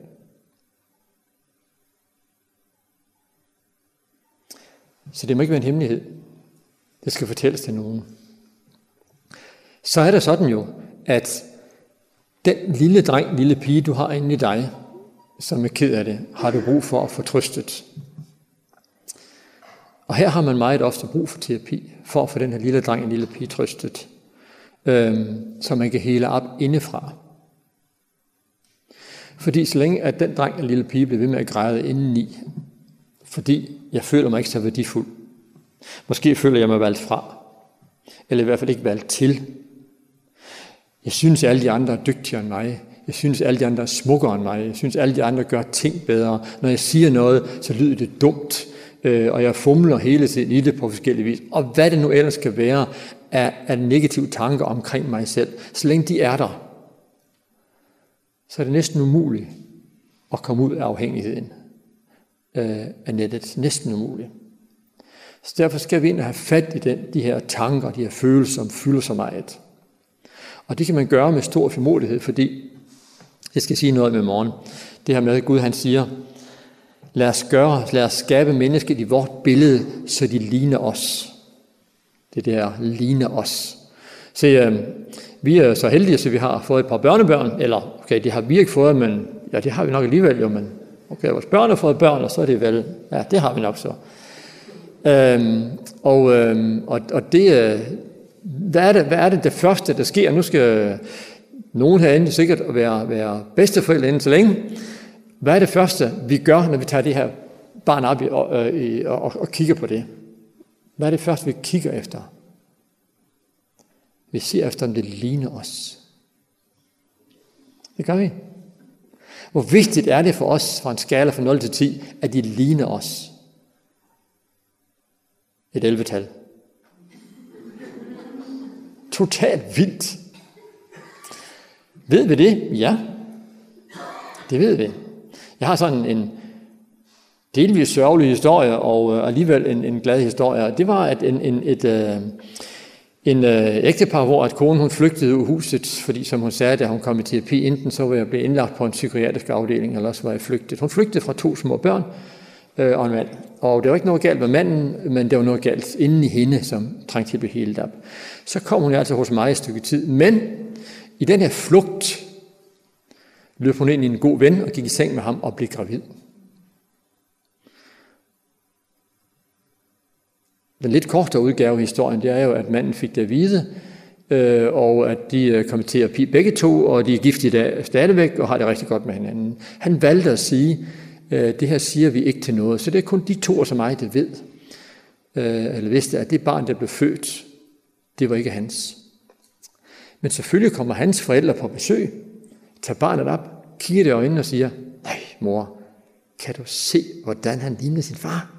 Så det må ikke være en hemmelighed. Det skal fortælles til nogen så er det sådan jo, at den lille dreng, lille pige, du har inde i dig, som er ked af det, har du brug for at få trøstet. Og her har man meget ofte brug for terapi, for at få den her lille dreng og lille pige trøstet, øhm, så man kan hele op indefra. Fordi så længe at den dreng og lille pige bliver ved med at græde indeni, fordi jeg føler mig ikke så værdifuld, måske føler jeg mig valgt fra, eller i hvert fald ikke valgt til, Jeg synes, alle de andre er dygtigere end mig. Jeg synes, alle de andre er smukkere end mig. Jeg synes, alle de andre gør ting bedre. Når jeg siger noget, så lyder det dumt. Og jeg fumler hele tiden i det på forskellige vis. Og hvad det nu ellers skal være af, af negative tanker omkring mig selv. Så længe de er der, så er det næsten umuligt at komme ud af afhængigheden af nettet. Næsten umuligt. Så derfor skal vi ind og have fat i den, de her tanker, de her følelser, som fylder så meget. Og det kan man gøre med stor formodighed, fordi, jeg skal sige noget med i morgen, det her med, at Gud han siger, lad os, gøre, lad os skabe mennesket i vort billede, så de ligner os. Det der ligner os. Se, øh, vi er så heldige, så vi har fået et par børnebørn, eller okay, det har vi ikke fået, men ja, det har vi nok alligevel jo, men okay, vores børn har fået børn, og så er det vel, ja, det har vi nok så. Ehm og ehm og og det hvad er det, hvad er det, det første, der sker? Nu skal nogen herinde sikkert være, være bedsteforældre inden så længe. Hvad er det første, vi gør, når vi tager det her barn op i, og, i, og, og, og kigger på det? Hvad er det første, vi kigger efter? Vi ser efter, om det ligner os. Det gør vi. Hvor vigtigt er det for os, fra en skala fra 0 til 10, at de ligner os? Et 11-tal totalt vildt. Ved vi det? Ja, det ved vi. Jeg har sådan en delvis sørgelig historie, og alligevel en, en glad historie. Det var, at en, en, et, uh, en uh, ægtepar, hvor at konen hun flygtede ud huset, fordi som hun sagde, da hun kom i terapi, enten så var jeg blevet indlagt på en psykiatrisk afdeling, eller så var jeg flygtet. Hun flygtede fra to små børn uh, og en mand og det var ikke noget galt med manden, men det var noget galt inden i hende, som trængte til at blive helt op. Så kom hun altså hos mig et stykke tid, men i den her flugt løb hun ind i en god ven og gik i seng med ham og blev gravid. Den lidt kortere udgave i historien, det er jo, at manden fik det at vide, øh, og at de kom til terapi begge to, og de er gift i dag stadigvæk og har det rigtig godt med hinanden. Han valgte at sige, det her siger vi ikke til noget. Så det er kun de to, som mig, der ved, eller vidste, at det barn, der blev født, det var ikke hans. Men selvfølgelig kommer hans forældre på besøg, tager barnet op, kigger det i øjnene og siger, nej mor, kan du se, hvordan han ligner sin far?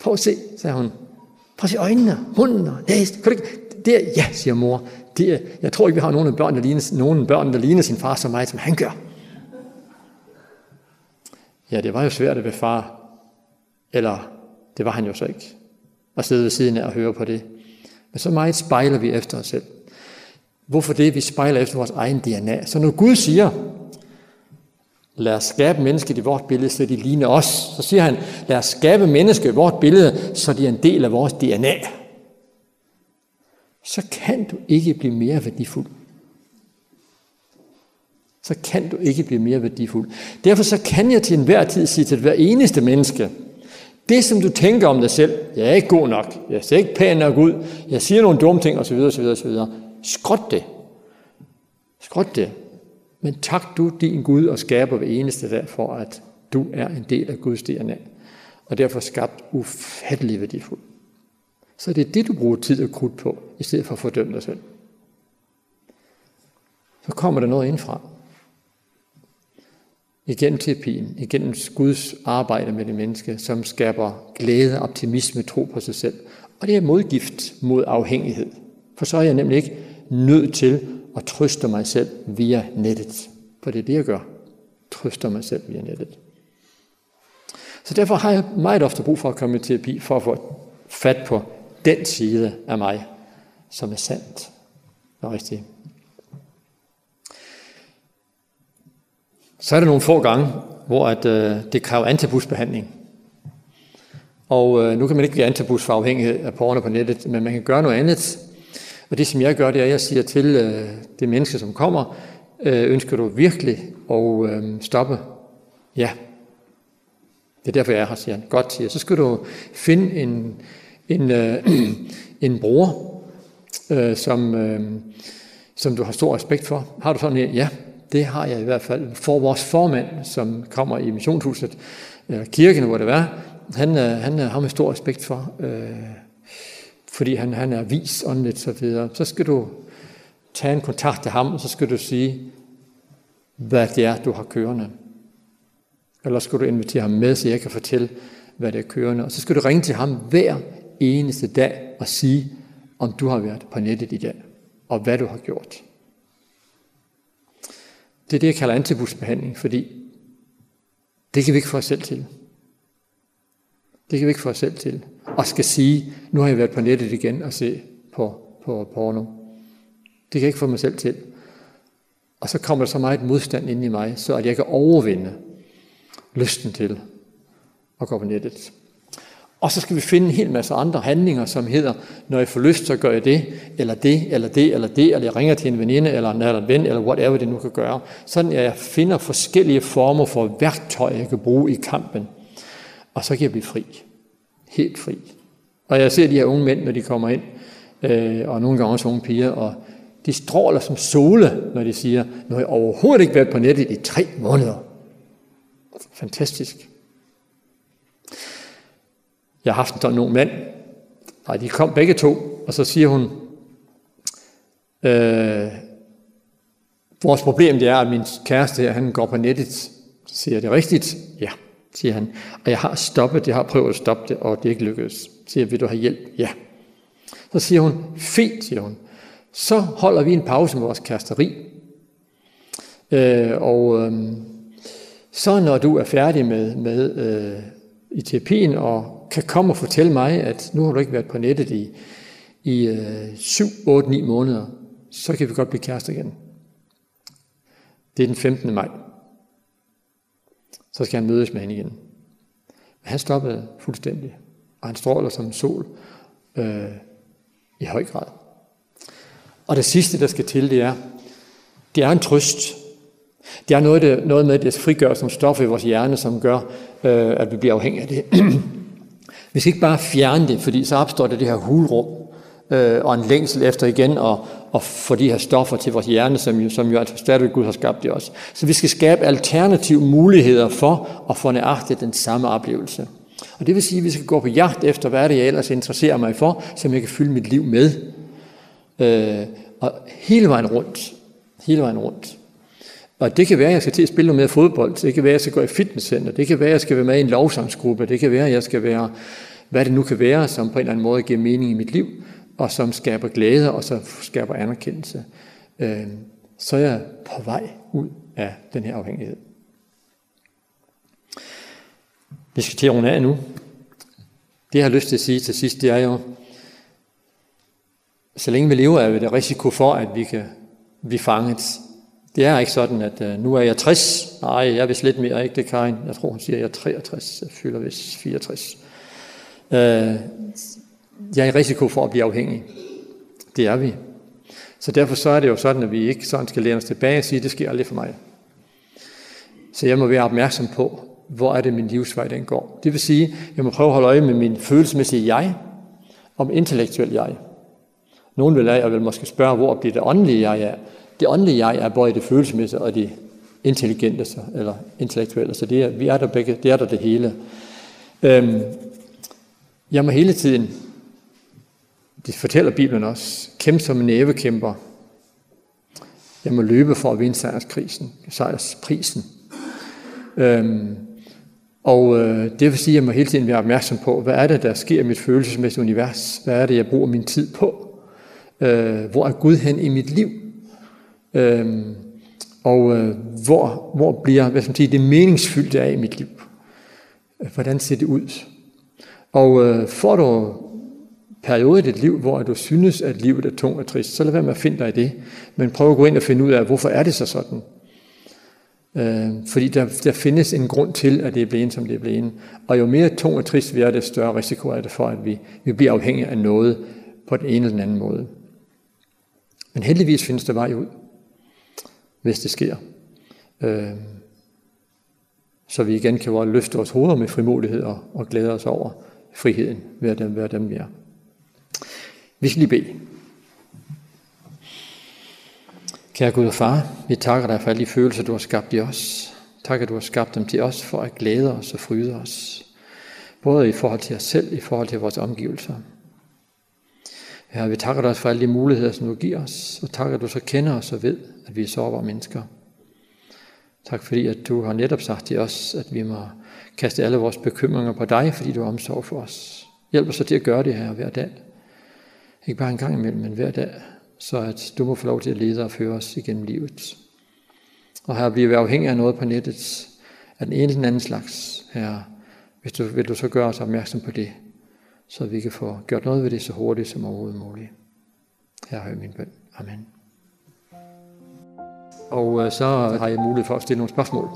Prøv at se, sagde hun. Prøv at se øjnene, munden og næst. Kan du ikke? Det er, ja, siger mor. Det er, jeg tror ikke, vi har nogen børn, der ligner, nogen børn, der ligner sin far så meget, som han gør. Ja, det var jo svært at være far. Eller, det var han jo så ikke. At sidde ved siden af og høre på det. Men så meget spejler vi efter os selv. Hvorfor det? Vi spejler efter vores egen DNA. Så når Gud siger, lad os skabe mennesket i vort billede, så de ligner os. Så siger han, lad os skabe mennesket i vort billede, så de er en del af vores DNA. Så kan du ikke blive mere værdifuld så kan du ikke blive mere værdifuld. Derfor så kan jeg til enhver tid sige til hver eneste menneske, det som du tænker om dig selv, jeg er ikke god nok, jeg ser ikke pæn nok ud, jeg siger nogle dumme ting osv. osv., osv. Skråt det. Skråt det. Men tak du din Gud og skaber hver eneste dag for, at du er en del af Guds DNA. Og derfor skabt ufattelig værdifuld. Så det er det, du bruger tid og krudt på, i stedet for at fordømme dig selv. Så kommer der noget indfra igennem terapien, igennem Guds arbejde med det menneske, som skaber glæde, optimisme, tro på sig selv. Og det er modgift mod afhængighed. For så er jeg nemlig ikke nødt til at trøste mig selv via nettet. For det er det, jeg gør. Trøster mig selv via nettet. Så derfor har jeg meget ofte brug for at komme i terapi, for at få fat på den side af mig, som er sandt og rigtigt. Så er der nogle få gange, hvor at, øh, det kræver antabusbehandling. Og øh, nu kan man ikke blive antabus for afhængighed af porno på nettet, men man kan gøre noget andet. Og det, som jeg gør, det er, at jeg siger til øh, det menneske, som kommer, øh, ønsker du virkelig at øh, stoppe? Ja. Det er derfor, jeg er her, siger han. Godt, siger Så skal du finde en, en, øh, en bror, øh, som, øh, som du har stor respekt for. Har du sådan en? Ja. Det har jeg i hvert fald. For vores formand, som kommer i missionshuset, eller kirken, hvor det var, han, han har med stor respekt for, øh, fordi han, han er vis åndeligt så videre. Så skal du tage en kontakt til ham, og så skal du sige, hvad det er, du har kørende. Eller skal du invitere ham med, så jeg kan fortælle, hvad det er kørende. Og så skal du ringe til ham hver eneste dag og sige, om du har været på nettet i dag, og hvad du har gjort. Det er det, jeg kalder antibusbehandling, fordi det kan vi ikke få os selv til. Det kan vi ikke få os selv til. Og skal sige, nu har jeg været på nettet igen og se på, på porno. Det kan jeg ikke få mig selv til. Og så kommer der så meget modstand ind i mig, så at jeg kan overvinde lysten til at gå på nettet. Og så skal vi finde en hel masse andre handlinger, som hedder, når jeg får lyst, så gør jeg det, eller det, eller det, eller det, eller jeg ringer til en veninde, eller en, eller en ven, eller whatever det nu kan gøre. Sådan at jeg finder forskellige former for værktøj, jeg kan bruge i kampen. Og så kan jeg blive fri. Helt fri. Og jeg ser de her unge mænd, når de kommer ind, øh, og nogle gange også unge piger, og de stråler som sole, når de siger, nu har jeg overhovedet ikke været på nettet i tre måneder. Fantastisk jeg har haft en sådan ung mand. Nej, de kom begge to, og så siger hun, øh, vores problem det er, at min kæreste her, han går på nettet. Så siger jeg, det rigtigt? Ja, siger han. Og jeg har stoppet, jeg har prøvet at stoppe det, og det er ikke lykkedes. Så siger jeg, vil du have hjælp? Ja. Så siger hun, fint, siger hun. Så holder vi en pause med vores kæresteri. Øh, og øh, så når du er færdig med, med øh, i terapien og kan komme og fortælle mig, at nu har du ikke været på nettet i, i øh, 7, 8, 9 måneder, så kan vi godt blive kærester igen. Det er den 15. maj. Så skal han mødes med hende igen. Men han stoppede fuldstændig, og han stråler som sol øh, i høj grad. Og det sidste, der skal til, det er, det er en trøst. Det er noget, det, noget med, det frigør som stof i vores hjerne, som gør, øh, at vi bliver afhængige af det. Vi skal ikke bare fjerne det, fordi så opstår der det her hulrum øh, og en længsel efter igen og, og få de her stoffer til vores hjerne, som jo, som jo altså stadig Gud har skabt i os. Så vi skal skabe alternative muligheder for at få nøjagtigt den samme oplevelse. Og det vil sige, at vi skal gå på jagt efter, hvad det jeg ellers interesserer mig for, som jeg kan fylde mit liv med. Øh, og hele vejen rundt. Hele vejen rundt. Og det kan være, at jeg skal til at spille noget mere fodbold. Det kan være, at jeg skal gå i fitnesscenter. Det kan være, at jeg skal være med i en lovsangsgruppe. Det kan være, at jeg skal være, hvad det nu kan være, som på en eller anden måde giver mening i mit liv, og som skaber glæde, og som skaber anerkendelse. Øh, så er jeg på vej ud af den her afhængighed. Vi skal til at runde af nu. Det, jeg har lyst til at sige til sidst, det er jo, så længe vi lever, er det risiko for, at vi kan blive fanget Det er ikke sådan, at uh, nu er jeg 60. Nej, jeg er vist lidt mere, ikke det, Karin? Jeg tror, hun siger, at jeg er 63. Jeg fylder vist 64. Uh, jeg er i risiko for at blive afhængig. Det er vi. Så derfor så er det jo sådan, at vi ikke sådan skal læne os tilbage og sige, det sker aldrig for mig. Så jeg må være opmærksom på, hvor er det min livsvej, den går. Det vil sige, jeg må prøve at holde øje med min følelsesmæssige jeg, om intellektuel jeg. Nogen vil af jer vil måske spørge, hvor bliver det åndelige jeg er. Det åndelige jeg er både det følelsesmæssige og det intelligente, eller intellektuelle. Så det er, vi er der begge, det er der det hele. Øhm, jeg må hele tiden, det fortæller Bibelen også, kæmpe som en nævekæmper. Jeg må løbe for at vinde sejrskrisen, sejrsprisen. Øhm, og øh, det vil sige, at jeg må hele tiden være opmærksom på, hvad er det, der sker i mit følelsesmæssige univers? Hvad er det, jeg bruger min tid på? Øh, hvor er Gud hen i mit liv? Øhm, og øh, hvor, hvor bliver hvad skal man sige, det meningsfyldte af i mit liv? Hvordan ser det ud? Og øh, får du periode i dit liv, hvor du synes, at livet er tungt og trist, så lad være med at finde dig i det. Men prøv at gå ind og finde ud af, hvorfor er det så sådan? Øh, fordi der, der findes en grund til, at det er blevet, som det er blevet. Og jo mere tung og trist vi er, det større risiko er det for, at vi, vi bliver afhængige af noget på den ene eller den anden måde. Men heldigvis findes der vej ud hvis det sker. Øh, så vi igen kan bare løfte vores hoveder med frimodighed og, og glæde os over friheden ved at være dem, vi er. Vi skal lige bede. Kære Gud og Far, vi takker dig for alle de følelser, du har skabt i os. Tak, at du har skabt dem til os for at glæde os og fryde os. Både i forhold til os selv, i forhold til vores omgivelser. Herre, vi takker dig for alle de muligheder, som du giver os, og tak, at du så kender os og ved, at vi er sårbare mennesker. Tak fordi, at du har netop sagt til os, at vi må kaste alle vores bekymringer på dig, fordi du har omsorg for os. Hjælp os så til at gøre det her hver dag. Ikke bare en gang imellem, men hver dag, så at du må få lov til at lede og føre os igennem livet. Og her bliver vi afhængige af noget på nettet, af den ene eller den anden slags. Herre, hvis du, vil du så gøre os opmærksom på det, så vi kan få gjort noget ved det så hurtigt som overhovedet muligt. Her har jeg min bøn. Amen. Og så har jeg mulighed for at stille nogle spørgsmål.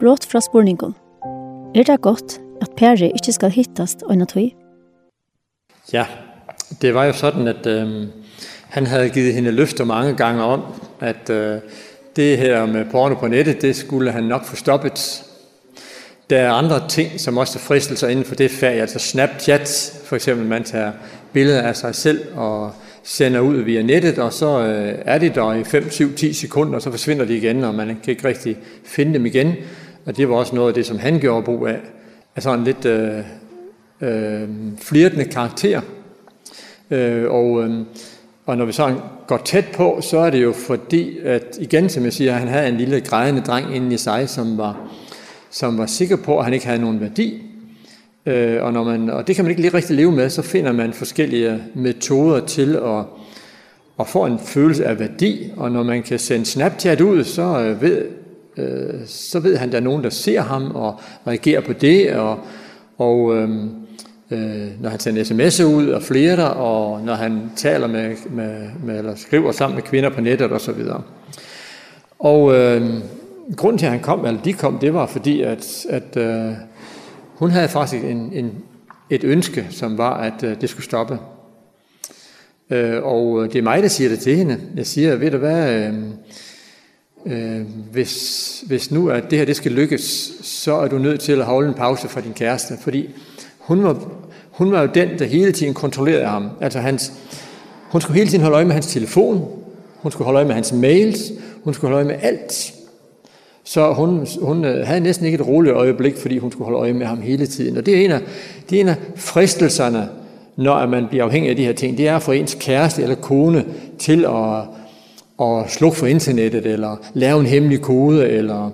Brått fra spurningen. Er det godt, at Perre ikke skal hittast og tøy? Ja, det var jo sådan, at øh, han havde givet hende løfter mange gange om, at øh, det her med porno på nettet, det skulle han nok få stoppet. Der er andre ting, som også er fristelser inden for det fag, altså Snapchat, for eksempel man tager billeder af sig selv og sender ud via nettet, og så er det der i 5, 7, 10 sekunder, og så forsvinder de igen, og man kan ikke rigtig finde dem igen. Og det var også noget af det, som han gjorde brug af, altså en lidt øh, øh, flirtende karakter. Øh, og øh, Og når vi så går tæt på, så er det jo fordi, at igen som jeg siger, han havde en lille grædende dreng inde i sig, som var, som var sikker på, at han ikke havde nogen værdi. Øh, og, når man, og det kan man ikke lige rigtig leve med, så finder man forskellige metoder til at, at få en følelse af værdi. Og når man kan sende Snapchat ud, så ved, øh, så ved han, at der er nogen, der ser ham og reagerer på det. Og, og øh, øh, når han sender sms'er ud og flerter, og når han taler med, med, med eller skriver sammen med kvinder på nettet og så videre. Og øh, grunden til, at han kom, eller de kom, det var fordi, at, at øh, hun havde faktisk en, en, et ønske, som var, at øh, det skulle stoppe. Øh, og det er mig, der siger det til hende. Jeg siger, ved du hvad, øh, øh, hvis, hvis nu at det her det skal lykkes, så er du nødt til at holde en pause fra din kæreste, fordi hun var Hun var jo den, der hele tiden kontrollerede ham. Altså hans, hun skulle hele tiden holde øje med hans telefon, hun skulle holde øje med hans mails, hun skulle holde øje med alt. Så hun, hun havde næsten ikke et roligt øjeblik, fordi hun skulle holde øje med ham hele tiden. Og det er en af, det er en af fristelserne, når man bliver afhængig af de her ting. Det er for ens kæreste eller kone til at, at slukke for internettet, eller lave en hemmelig kode, eller,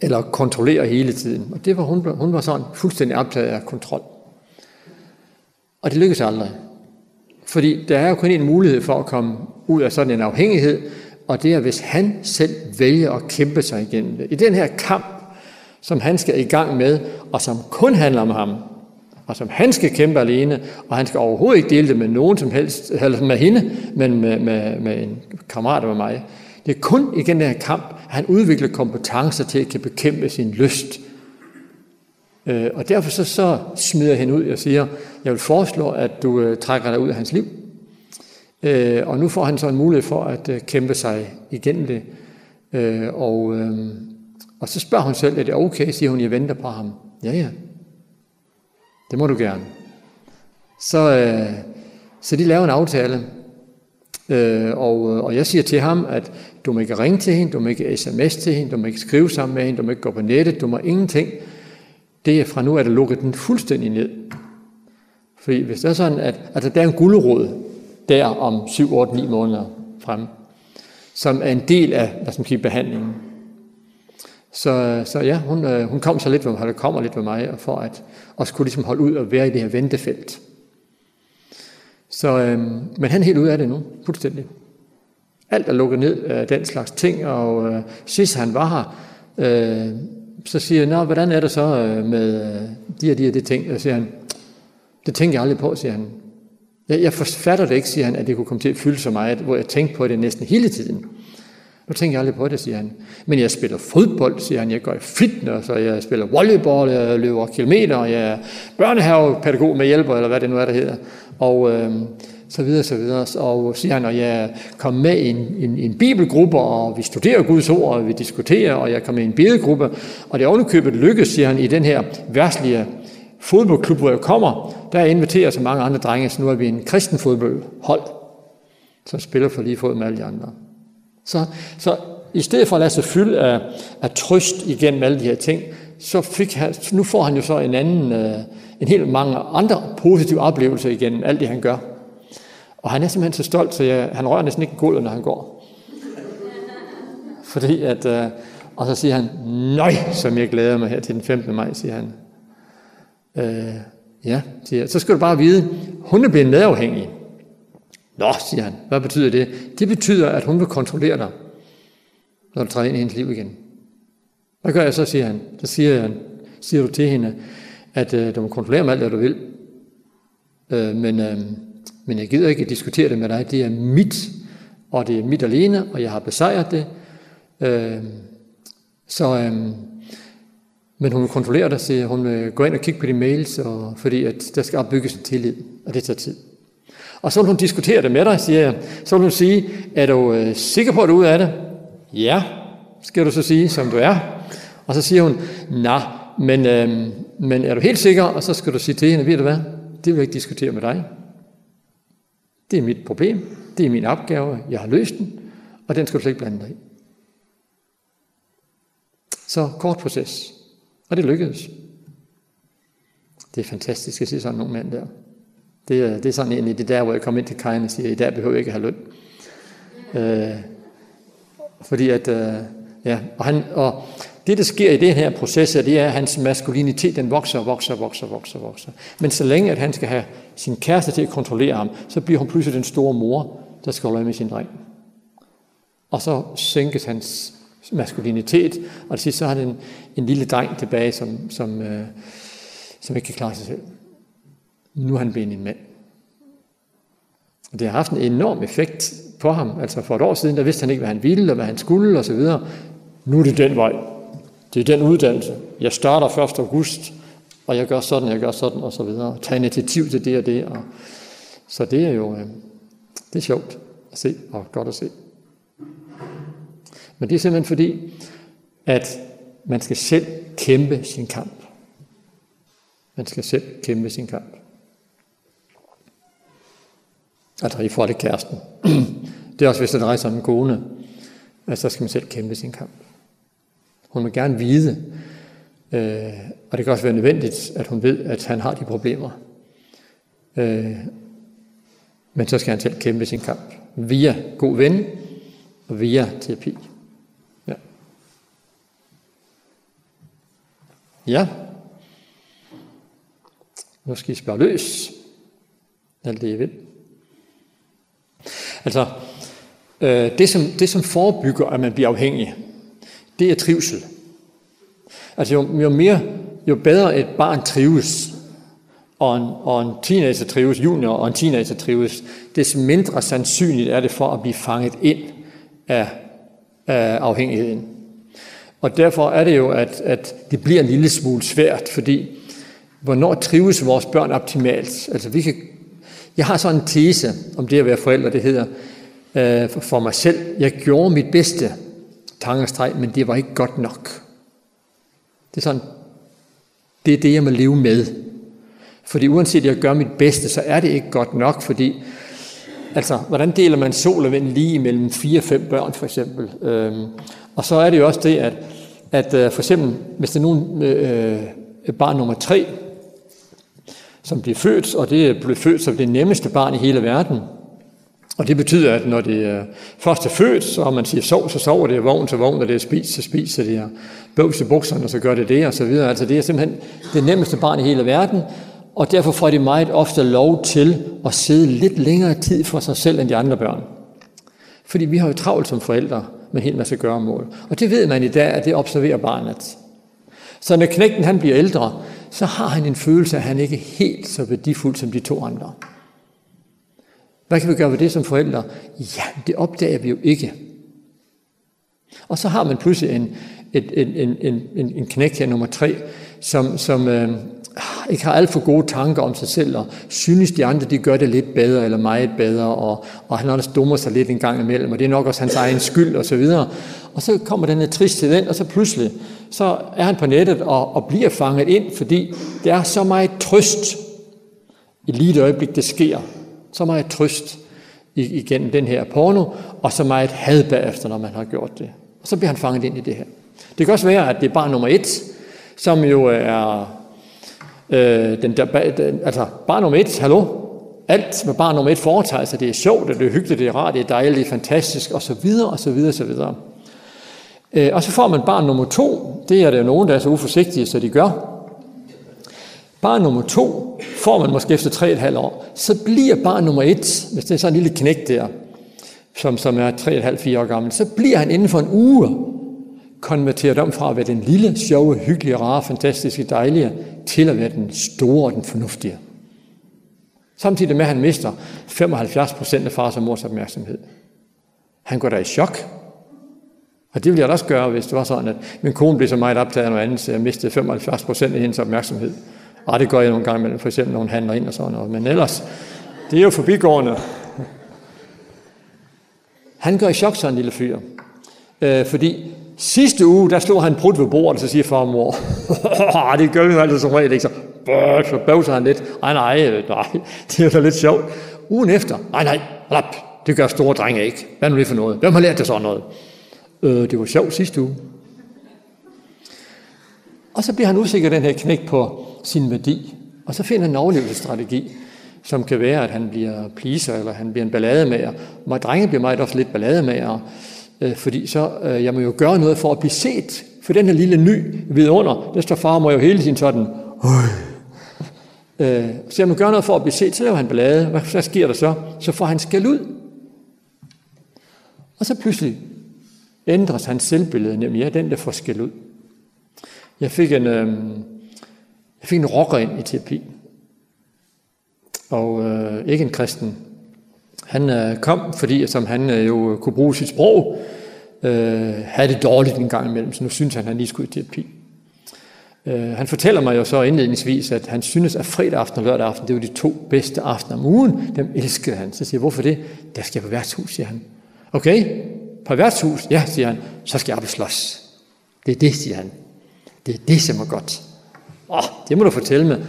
eller kontrollere hele tiden. Og det var, hun, hun var sådan fuldstændig optaget af kontrol. Og det lykkes aldrig. Fordi der er jo kun en mulighed for at komme ud af sådan en afhængighed, og det er, hvis han selv vælger at kæmpe sig igennem det. I den her kamp, som han skal i gang med, og som kun handler om ham, og som han skal kæmpe alene, og han skal overhovedet ikke dele det med nogen som helst, eller med hende, men med, med, med en kammerat med mig. Det er kun i den her kamp, at han udvikler kompetencer til at kan bekæmpe sin lyst Øh, og derfor så, så smider jeg hende ud og siger, jeg vil foreslå, at du øh, trækker dig ud af hans liv. Øh, og nu får han så en mulighed for at øh, kæmpe sig igennem det. Øh, og, øh, og så spørger hun selv, er det okay, siger hun, jeg venter på ham. Ja, ja. Det må du gerne. Så, øh, så de laver en aftale, Øh, og, og jeg siger til ham, at du må ikke ringe til hende, du må ikke sms til hende, du må ikke skrive sammen med hende, du må ikke gå på nettet, du må ingenting det er fra nu er det lukket den fuldstændig ned. Fordi hvis det er sådan, at altså der er en gulderod der om 7, 8, 9 måneder frem, som er en del af hvad skal man sige, behandlingen. Så, så ja, hun, hun kom så lidt hun mig, kommer lidt med mig, for at også kunne ligesom holde ud og være i det her ventefelt. Så, øhm, men han er helt ude af det nu, fuldstændig. Alt er lukket ned af den slags ting, og øh, sidst han var her, øh, så siger jeg, Nå, hvordan er det så med de og de og de ting? Og siger han, det tænker jeg aldrig på, siger han. Jeg, jeg forfatter det ikke, siger han, at det kunne komme til at fylde så meget, hvor jeg tænkte på det næsten hele tiden. Nu tænker jeg aldrig på det, siger han. Men jeg spiller fodbold, siger han. Jeg går i fitness, og jeg spiller volleyball, jeg løber kilometer, og jeg er børnehavepædagog med hjælper, eller hvad det nu er, der hedder. Og øh, så videre, så videre. Og siger han, at jeg kom med i en, en, en bibelgruppe, og vi studerer Guds ord, og vi diskuterer, og jeg kom med i en bedegruppe. Og det ovenikøbet lykkes, siger han, i den her værtslige fodboldklub, hvor jeg kommer, der inviterer så mange andre drenge, så nu er vi en kristen fodboldhold, som spiller for lige fod med alle de andre. Så, så i stedet for at lade sig fylde af, af trøst igennem alle de her ting, så fik han, nu får han jo så en anden, en helt mange andre positive oplevelser igennem alt det, han gør. Og han er simpelthen så stolt, så jeg, han rører næsten ikke gulvet, når han går. Fordi at, øh, og så siger han, nøj, som jeg glæder mig her til den 15. maj, siger han. Øh, ja, siger jeg. Så skal du bare vide, hun er blevet medafhængig. Nå, siger han, hvad betyder det? Det betyder, at hun vil kontrollere dig, når du træder ind i hendes liv igen. Hvad gør jeg så, siger han? Så siger, han, siger du til hende, at øh, du må kontrollere mig alt, hvad du vil. Øh, men øh, Men jeg gider ikke diskutere det med dig. Det er mit, og det er mit alene, og jeg har besejret det. Øh, så, øh, men hun kontrollerer det, siger hun vil gå ind og kigge på dine mails, og, fordi at der skal opbygges en tillid, og det tager tid. Og så vil hun diskutere det med dig, siger jeg. Så vil hun sige, er du øh, sikker på, at du er ude af det? Ja, skal du så sige, som du er. Og så siger hun, nej, men, øh, men er du helt sikker? Og så skal du sige til hende, ved du hvad, det vil jeg ikke diskutere med dig. Det er mit problem, det er min opgave, jeg har løst den, og den skal du slet ikke blande dig i. Så kort proces, og det lykkedes. Det er fantastisk at se sådan nogle mænd der. Det er, det er sådan i det der, hvor jeg kom ind til Kajen og siger, i dag behøver jeg ikke have løn. Øh, fordi at, øh, ja, og, han, og Det, der sker i den her proces, det er, at hans maskulinitet den vokser og vokser og vokser og vokser, vokser. Men så længe, at han skal have sin kæreste til at kontrollere ham, så bliver hun pludselig den store mor, der skal holde med sin dreng. Og så sænkes hans maskulinitet, og til sidst så har han en, en lille dreng tilbage, som, som, øh, som ikke kan klare sig selv. Nu er han blevet en mand. Og det har haft en enorm effekt på ham. Altså for et år siden, der vidste han ikke, hvad han ville og hvad han skulle og så videre. Nu er det den vej, Det er den uddannelse. Jeg starter 1. august, og jeg gør sådan, jeg gør sådan, og så videre. Tag initiativ til det og det. Og... Så det er jo det er sjovt at se, og godt at se. Men det er simpelthen fordi, at man skal selv kæmpe sin kamp. Man skal selv kæmpe sin kamp. Altså i forhold til kæresten. Det er også, hvis den rejser om en kone, at så skal man selv kæmpe sin kamp. Hun vil gerne vide, øh, og det kan også være nødvendigt, at hun ved, at han har de problemer. Øh, men så skal han selv kæmpe sin kamp via god ven og via terapi. Ja. Ja. Nu skal I spørge løs. Alt det, I vil. Altså, øh, det, som, det som forebygger, at man bliver afhængig, det er trivsel. Altså jo, jo mere, jo bedre et barn trives, og en, og en teenager trives, junior og en teenager trives, des mindre sandsynligt er det for at blive fanget ind af, af afhængigheden. Og derfor er det jo, at, at det bliver en lille smule svært, fordi hvornår trives vores børn optimalt? Altså vi kan, jeg har sådan en tese om det at være forældre, det hedder, øh, for mig selv, jeg gjorde mit bedste, tankers tegn, men det var ikke godt nok. Det er sådan, det er det, jeg må leve med. Fordi uanset at jeg gør mit bedste, så er det ikke godt nok, fordi altså, hvordan deler man sol og vind lige mellem fire og fem børn, for eksempel? Øhm, og så er det jo også det, at, at for eksempel, hvis det er nogen øh, barn nummer tre, som bliver født, og det blev født som det nemmeste barn i hele verden, Og det betyder, at når det er først er født, så har man siger sov, så sover det, vogn til vogn, og det er spist, så spiser det, og bøvs i bukserne, så gør det det, og så videre. Altså det er simpelthen det nemmeste barn i hele verden, og derfor får de meget ofte lov til at sidde lidt længere tid for sig selv end de andre børn. Fordi vi har jo travlt som forældre med en hel masse gøremål. Og det ved man i dag, at det observerer barnet. Så når knægten han bliver ældre, så har han en følelse, at han ikke er helt så værdifuld som de to andre. Hvad kan vi gøre ved det som forældre? Ja, det opdager vi jo ikke. Og så har man pludselig en, en, en, en, en, en knæk her, nummer tre, som, som øh, ikke har alt for gode tanker om sig selv, og synes de andre, de gør det lidt bedre, eller meget bedre, og, og han også dummer sig lidt en gang imellem, og det er nok også hans egen skyld, og så videre. Og så kommer den her tristhed ind, og så pludselig, så er han på nettet og, og bliver fanget ind, fordi det er så meget trøst i lige det øjeblik, det sker, Så meget trøst igennem den her porno, og så meget had bagefter, når man har gjort det. Og så bliver han fanget ind i det her. Det kan også være, at det er barn nummer et, som jo er øh, den der, den, altså barn nummer et, hallo, alt med barn nummer et foretager sig, det er sjovt, det er hyggeligt, det er rart, det er dejligt, det er fantastisk, og så videre, og så videre, og så videre. Øh, og så får man barn nummer to, det er der nogen, der er så uforsigtige, så de gør, Barn nummer to får man måske efter tre et halvt år. Så bliver barn nummer et, hvis det er sådan en lille knæk der, som, som er tre et halvt, fire år gammel, så bliver han inden for en uge konverteret om fra at være den lille, sjove, hyggelige, rare, fantastiske, dejlige, til at være den store og den fornuftige. Samtidig med, at han mister 75 procent af fars og mors opmærksomhed. Han går da i chok. Og det ville jeg da også gøre, hvis det var sådan, at min kone blev så meget optaget af noget andet, så jeg mistede 75 procent af hendes opmærksomhed. Ej, det gør jeg nogle gange imellem, for eksempel når hun handler ind og sådan noget. Men ellers, det er jo forbigående. Han går i chok, sådan en lille fyr. Øh, fordi sidste uge, der slog han brudt ved bordet, så siger far og mor, det gør vi jo altid som regel, ikke så? bøh, så bøvser han lidt. Ej, nej, nej, det er jo lidt sjovt. Ugen efter, nej, nej, lap, det gør store drenge ikke. Hvad er nu det for noget? Hvem har lært det sådan noget? Øh, det var sjovt sidste uge. Og så bliver han usikker den her knæk på, sin værdi. Og så finder han en overlevelsesstrategi, som kan være, at han bliver pleaser, eller han bliver en ballademager. Og drenge bliver meget ofte lidt ballademager, øh, fordi så, øh, jeg må jo gøre noget for at blive set. For den her lille ny vidunder, der står far må mor jo hele tiden sådan, øh, så jeg må gøre noget for at blive set, så laver han ballade. Hvad så sker der så? Så får han skæld ud. Og så pludselig ændres hans selvbillede nemlig. Jeg er den, der får skæld ud. Jeg fik en... Øh, Jeg fik en rocker ind i terapi, og øh, ikke en kristen. Han øh, kom, fordi som han øh, jo kunne bruge sit sprog, øh, havde det dårligt en gang imellem, så nu synes han, han lige skulle i terapi. Øh, han fortæller mig jo så indledningsvis, at han synes, at fredag aften og lørdag aften, det var de to bedste aftener om ugen. Dem elskede han. Så siger jeg, hvorfor det? Der skal jeg på værtshus, siger han. Okay, på værtshus? Ja, siger han. Så skal jeg op og slås. Det er det, siger han. Det er det, som er godt. Åh, oh, det må du fortælle mig.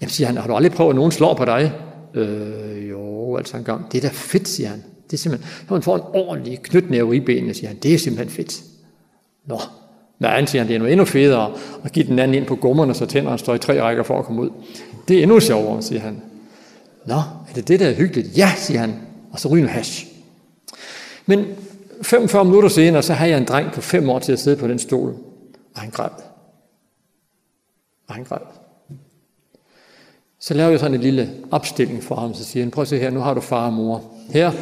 Jamen, siger han, har du aldrig prøvet, at nogen slår på dig? Øh, jo, altså en gang. Det er da fedt, siger han. Det er simpelthen, når man får en ordentlig knytnæve i benene, siger han, det er simpelthen fedt. Nå, han siger han, det er nu endnu federe at give den anden ind på gummerne, så tænderne står i tre rækker for at komme ud. Det er endnu sjovere, siger han. Nå, er det det, der er hyggeligt? Ja, siger han, og så ryger hash. Men 45 minutter senere, så har jeg en dreng på fem år til at sidde på den stol, og han græd egen grad. Så laver jeg sådan en lille opstilling for ham, så siger han, prøv at se her, nu har du far og mor her,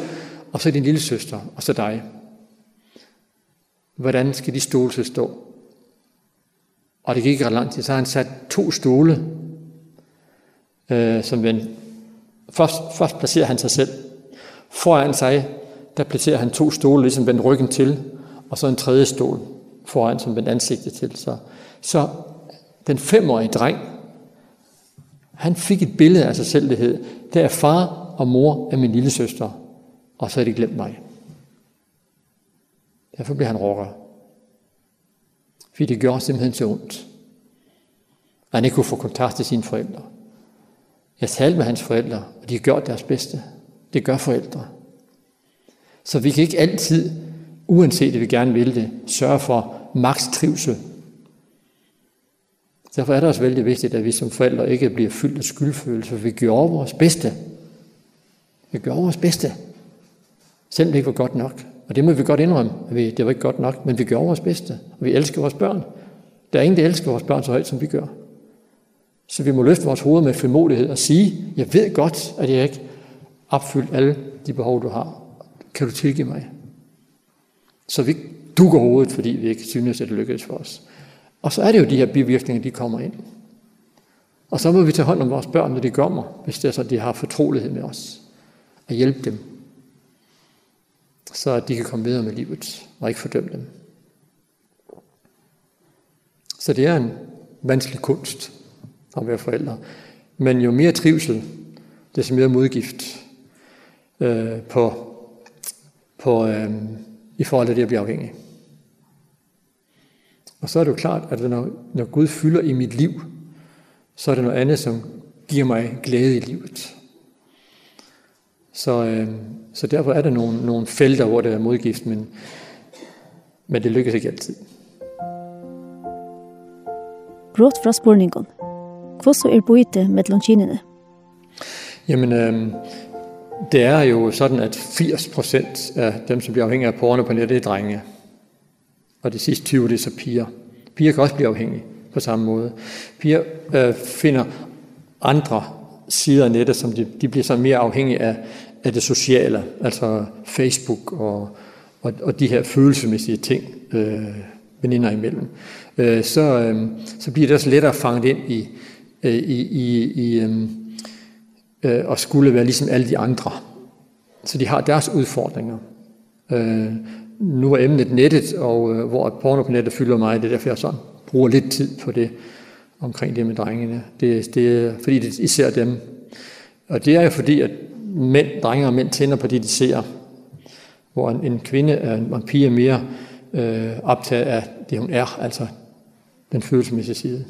og så din lille søster, og så dig. Hvordan skal de stole til stå? Og det gik ret lang tid, så har han sat to stole, øh, som ven. Først, først placerer han sig selv. Foran sig, der placerer han to stole, ligesom vendt ryggen til, og så en tredje stol foran, som vendt ansigtet til. Så, så den femårige dreng, han fik et billede af sig selv, det hed, det er far og mor af min lille søster, og så har de glemt mig. Derfor blev han rocker. Fordi det gjorde simpelthen så ondt. Og han ikke kunne få kontakt til sine forældre. Jeg talte med hans forældre, og de har gjort deres bedste. Det gør forældre. Så vi kan ikke altid, uanset det vi gerne vil det, sørge for maks trivsel Derfor er det også veldig vigtigt, at vi som forældre ikke bliver fyldt af skyldfølelse. Vi gjør vores bedste. Vi gjør vores bedste. Selvom det ikke var godt nok. Og det må vi godt indrømme. At vi, det var ikke godt nok, men vi gjør vores bedste. Og vi elsker vores børn. Der er ingen, der elsker vores børn så højt, som vi gør. Så vi må løfte vores hoved med frimodighed og sige, jeg ved godt, at jeg ikke opfyldt alle de behov, du har. Kan du tilgive mig? Så vi dukker hovedet, fordi vi ikke synes, at det lykkedes for os. Og så er det jo de her bivirkninger, de kommer ind. Og så må vi tage hånd om vores børn, når de kommer, hvis det er så, de har fortrolighed med os. Og hjælpe dem. Så at de kan komme videre med livet, og ikke fordømme dem. Så det er en vanskelig kunst at være forældre. Men jo mere trivsel, desto mere modgift øh, på, på, øh, i forhold til det at blive afhængig. Og så er det jo klart, at når, når Gud fylder i mit liv, så er det noget andet, som giver mig glæde i livet. Så, øh, så derfor er der nogle, nogle felter, hvor det er modgift, men, men det lykkes ikke altid. Brått fra spurningen. Hvordan er bøyte med kinene? Jamen, øh, det er jo sådan, at 80 procent af dem, som bliver afhængige af porno på nettet, er drenge. Og det sidste 20, det er så piger. Piger kan også blive afhængige på samme måde. Piger øh, finder andre sider af nettet, som de, de bliver så mere afhængige af, af det sociale, altså Facebook og, og, og de her følelsesmæssige ting øh, veninder imellem. Øh, så, øh, så bliver det også lettere fanget ind i, øh, i, i, i øh, og skulle være ligesom alle de andre. Så de har deres udfordringer. Øh, nu er emnet nettet, og øh, hvor porno på nettet fylder mig, det er derfor, jeg så bruger lidt tid på det omkring det med drengene. Det, det er fordi, det især dem. Og det er jo fordi, at mænd, drenge og mænd tænder på det, de ser. Hvor en, en kvinde er en, en pige er mere øh, optaget af det, hun er, altså den følelsesmæssige side.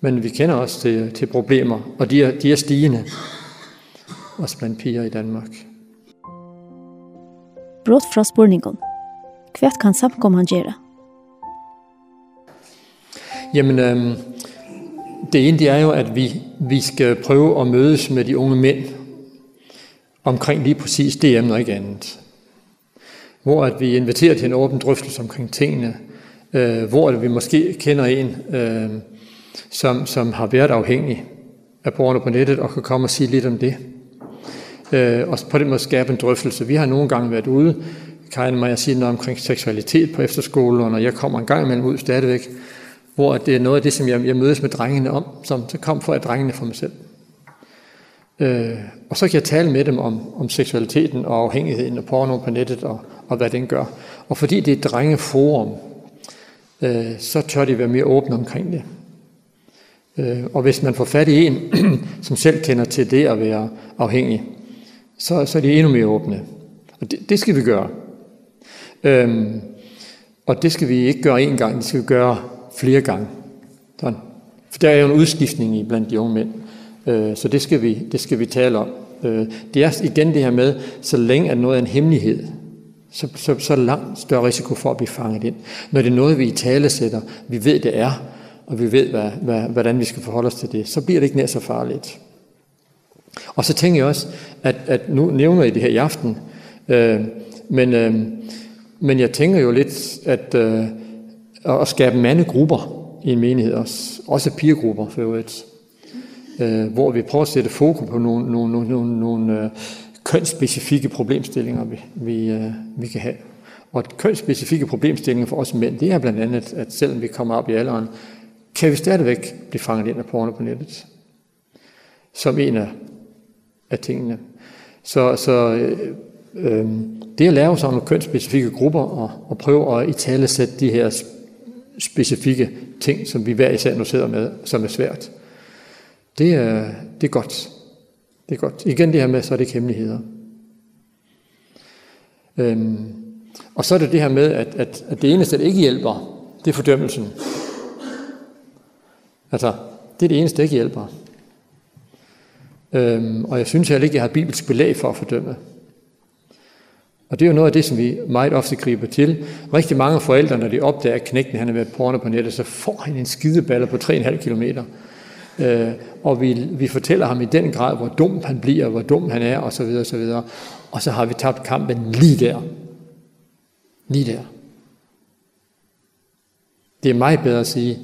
Men vi kender også til, til problemer, og de er, de er stigende, også blandt piger i Danmark brått fra spurningen. Hva kan samkommet han gjøre? Jamen, øh, det ene det er jo, at vi, vi skal prøve at mødes med de unge mænd omkring lige præcis det emne og ikke andet. Hvor at vi inviterer til en åben drøftelse omkring tingene, øh, hvor at vi måske kender en, øh, som, som har været afhængig af borgerne på nettet og kan komme og sige lidt om det øh, og på den måde skabe en drøftelse. Vi har nogle gange været ude, Karin og jeg siger noget omkring seksualitet på efterskole, og når jeg kommer en gang imellem ud stadigvæk, hvor det er noget af det, som jeg, jeg mødes med drengene om, som så kom for at drengene for mig selv. Øh, og så kan jeg tale med dem om, om seksualiteten og afhængigheden og porno på nettet og, og hvad den gør. Og fordi det er et drengeforum, øh, så tør de være mere åbne omkring det. Øh, og hvis man får fat i en, som selv kender til det at være afhængig, så, så er de endnu mere åbne. Og det, det skal vi gøre. Øhm, og det skal vi ikke gøre én gang, det skal vi gøre flere gange. Sådan. For der er jo en udskiftning i blandt de unge mænd. Øh, så det skal vi, det skal vi tale om. Øh, det er igen det her med, så længe at noget er en hemmelighed, så, så, så langt større risiko for at blive fanget ind. Når det er noget, vi i tale sætter, vi ved, det er, og vi ved, hvad, hvad, hvordan vi skal forholde os til det, så bliver det ikke nær så farligt. Og så tænker jeg også, at, at nu nævner jeg det her i aften, øh, men, øh, men jeg tænker jo lidt, at øh, at skabe mandegrupper i en menighed også, også pigegrupper for øvrigt, øh, hvor vi prøver at sætte fokus på nogle, nogle, nogle, nogle, nogle øh, kønsspecifikke problemstillinger, vi, vi, øh, vi kan have. Og kønsspecifikke problemstillinger for os mænd, det er blandt andet, at selvom vi kommer op i alderen, kan vi stadigvæk blive fanget ind af porno på nettet. Som en af af tingene. Så, så øh, det at lave sådan nogle kønsspecifikke grupper og, og prøve at i tale sætte de her specifikke ting, som vi hver især nu sidder med, som er svært, det er, det er godt. Det er godt. Igen det her med, så er det ikke hemmeligheder. Øhm, og så er det det her med, at, at, at det eneste, der ikke hjælper, det er fordømmelsen. Altså, det er det eneste, der ikke hjælper. Øhm, og jeg synes heller ikke, jeg har bibelsk belæg for at fordømme. Og det er jo noget af det, som vi meget ofte griber til. Rigtig mange forældre, når de opdager, at knægten han er med porno på nettet, så får han en skideballer på 3,5 kilometer. Øh, og vi, vi fortæller ham i den grad, hvor dum han bliver, hvor dum han er, og så videre, og så videre. Og så har vi tabt kampen lige der. Lige der. Det er meget bedre at sige,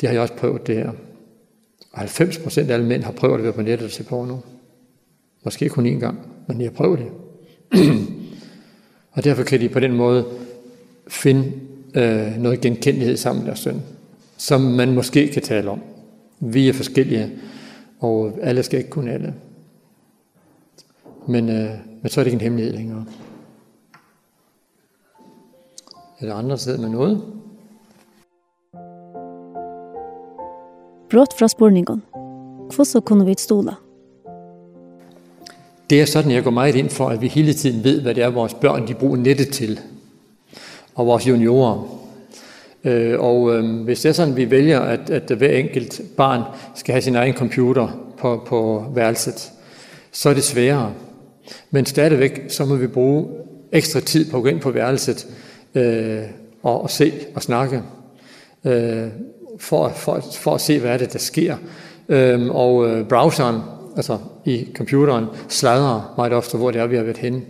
det har jeg også prøvet det her. 90 procent af alle mænd har prøvet at være på nettet og se porno. Måske kun én gang, men de har prøvet det. og derfor kan de på den måde finde øh, noget genkendelighed sammen med deres søn, som man måske kan tale om. Vi er forskellige, og alle skal ikke kunne alle. Men, øh, men så er det ikke en hemmelighed længere. Er der andre steder med noget? Brått fra spurningen. Hvordan kunne vi stola? Det er sådan, jeg går meget ind for, at vi hele tiden ved, hvad det er, vores børn de bruger nettet til. Og vores juniorer. Øh, og øh, hvis det er sådan, vi vælger, at, at hver enkelt barn skal have sin egen computer på, på værelset, så er det sværere. Men stadigvæk, så må vi bruge ekstra tid på at gå ind på værelset øh, og, og se og snakke. Øh, for, for, for at se, hvad er det, der sker. Øhm, og øh, browseren, altså i computeren, sladrer meget ofte, hvor det er, vi har været henne.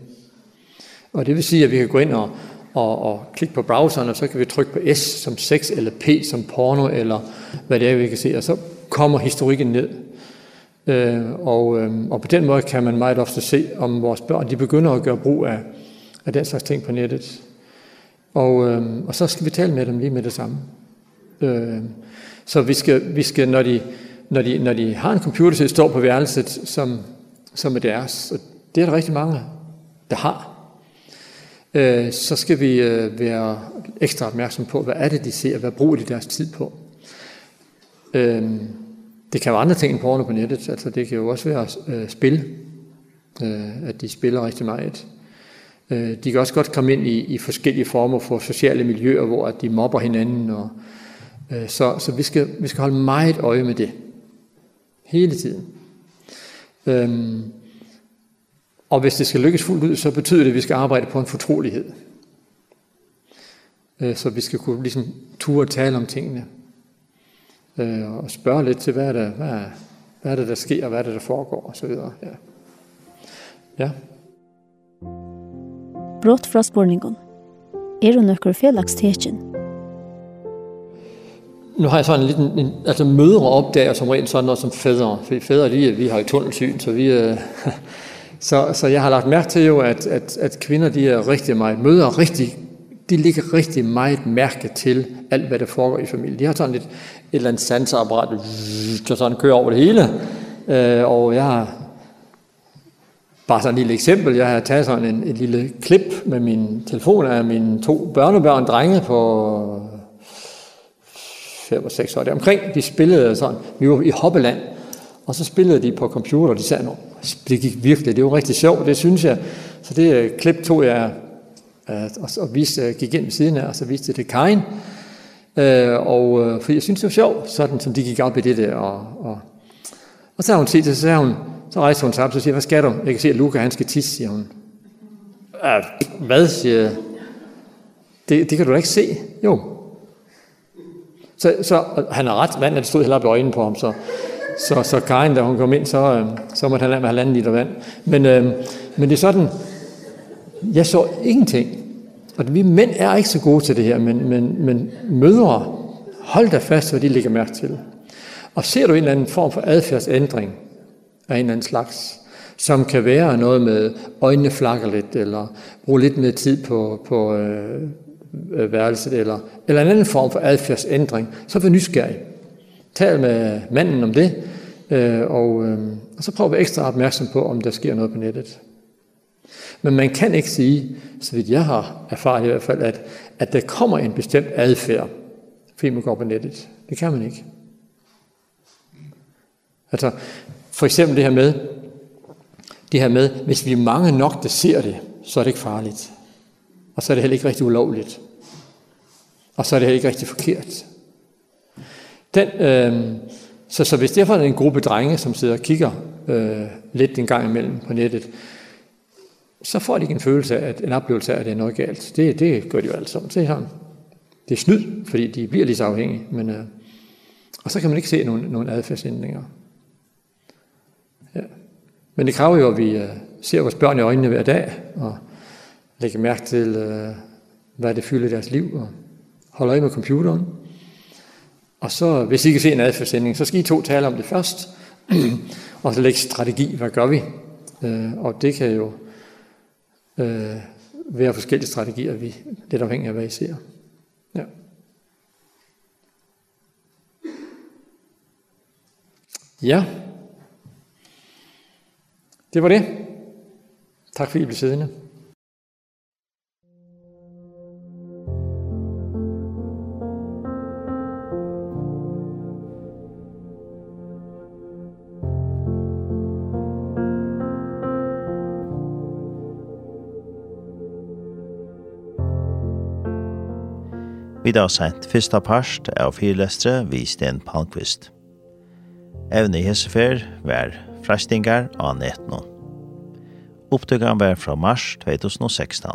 Og det vil sige, at vi kan gå ind og, og, og klikke på browseren, og så kan vi trykke på S som sex, eller P som porno, eller hvad det er, vi kan se, og så kommer historikken ned. Øh, og, øh, og på den måde kan man meget ofte se, om vores børn de begynder at gøre brug af, af den slags ting på nettet. Og, øh, og så skal vi tale med dem lige med det samme. Øh, Så vi skal, vi skal når, de, når, de, når de har en computer, så de står på værelset, som, som er deres. Og det er der rigtig mange, der har. Øh, så skal vi øh, være ekstra opmærksom på, hvad er det, de ser, hvad bruger de deres tid på. Øh, det kan være andre ting end porno på nettet, altså det kan jo også være øh, spil, øh, at de spiller rigtig meget. Øh, de kan også godt komme ind i, i forskellige former for sociale miljøer, hvor at de mobber hinanden og Så, så vi, skal, vi skal holde meget øje med det. Hele tiden. Ehm og hvis det skal lykkes fuldt ud, så betyder det, at vi skal arbejde på en fortrolighed. Øh, så vi skal kunne ligesom ture og tale om tingene. Øh, og spørge lidt til, hvad er, det hvad, er, hvad er det, der sker, og hvad er det, der foregår, og så videre. Ja. ja. Brott fra spurningen. Er du nøkker felagstekken? nu har jeg sådan en en, en, altså mødre opdager som rent sådan noget som fædre, for fædre de, vi har jo tunnelsyn, så vi, øh, så, så jeg har lagt mærke til jo, at, at, at kvinder de er rigtig meget, mødre rigtig, de ligger rigtig meget mærke til alt, hvad der foregår i familien. De har sådan et, et eller andet sanseapparat, der sådan kører over det hele, øh, og jeg har Bare sådan et lille eksempel. Jeg har taget sådan en, et lille klip med min telefon af mine to børnebørn, drenge på 5 og 6 år der omkring. De spillede sådan, vi var i Hoppeland, og så spillede de på computer, de sagde, det gik virkelig, det var rigtig sjovt, det synes jeg. Så det øh, klip tog jeg øh, og, og viste, gik ind ved siden af, og så viste det til Karin. Øh, og, øh, for jeg synes, det var sjovt, sådan som de gik op i det der. Og, og, og så har hun set det, så, sagde hun, så rejste hun sig op, så siger, hvad skal du? Jeg kan se, at Luca, han skal tisse, siger hun. Hvad, siger Det, det kan du da ikke se. Jo, Så, så han er ret vand, han stod heller op i øjnene på ham, så, så, så Karin, da hun kom ind, så, øh, så måtte han have halvanden liter vand. Men, øh, men det er sådan, jeg så ingenting. Og vi mænd er ikke så gode til det her, men, men, men mødre, hold da fast, hvad de ligger mærke til. Og ser du en eller anden form for adfærdsændring af en eller anden slags, som kan være noget med øjnene flakker lidt, eller bruge lidt mere tid på, på øh, værelset, eller, eller en anden form for adfærdsændring, så er vi nysgerrige. Tal med manden om det, øh, og, øh, og så prøver vi ekstra opmærksom på, om der sker noget på nettet. Men man kan ikke sige, så vidt jeg har erfaret i hvert fald, at, at der kommer en bestemt adfærd, fordi man går på nettet. Det kan man ikke. Altså, for eksempel det her med, det her med, hvis vi er mange nok, der ser det, så er det ikke farligt. Og så er det heller ikke rigtig ulovligt. Og så er det heller ikke rigtig forkert. Den, øh, så, så hvis det er en gruppe drenge, som sidder og kigger øh, lidt en gang imellem på nettet, så får de ikke en følelse af, at en oplevelse af, at det er noget galt. Det, det gør de jo alle sammen. Det er, det er snyd, fordi de bliver lige så afhængige. Men, øh, og så kan man ikke se nogen, nogen adfærdsændringer. Ja. Men det kræver jo, at vi øh, ser vores børn i øjnene hver dag, og lægge mærke til, hvad det fylder deres liv, og holde øje med computeren. Og så, hvis I kan se en adfærdssending, så skal I to tale om det først, og så lægge strategi, hvad gør vi? Og det kan jo øh, være forskellige strategier, vi lidt afhængig af, hvad I ser. Ja. Ja. Det var det. Tak fordi I blev siddende. Vi da sent fyrsta parst av fyrlestre vi Sten Palmqvist. Evne i hessefer var fræstingar av netnån. Opptøkene var fra mars 2016.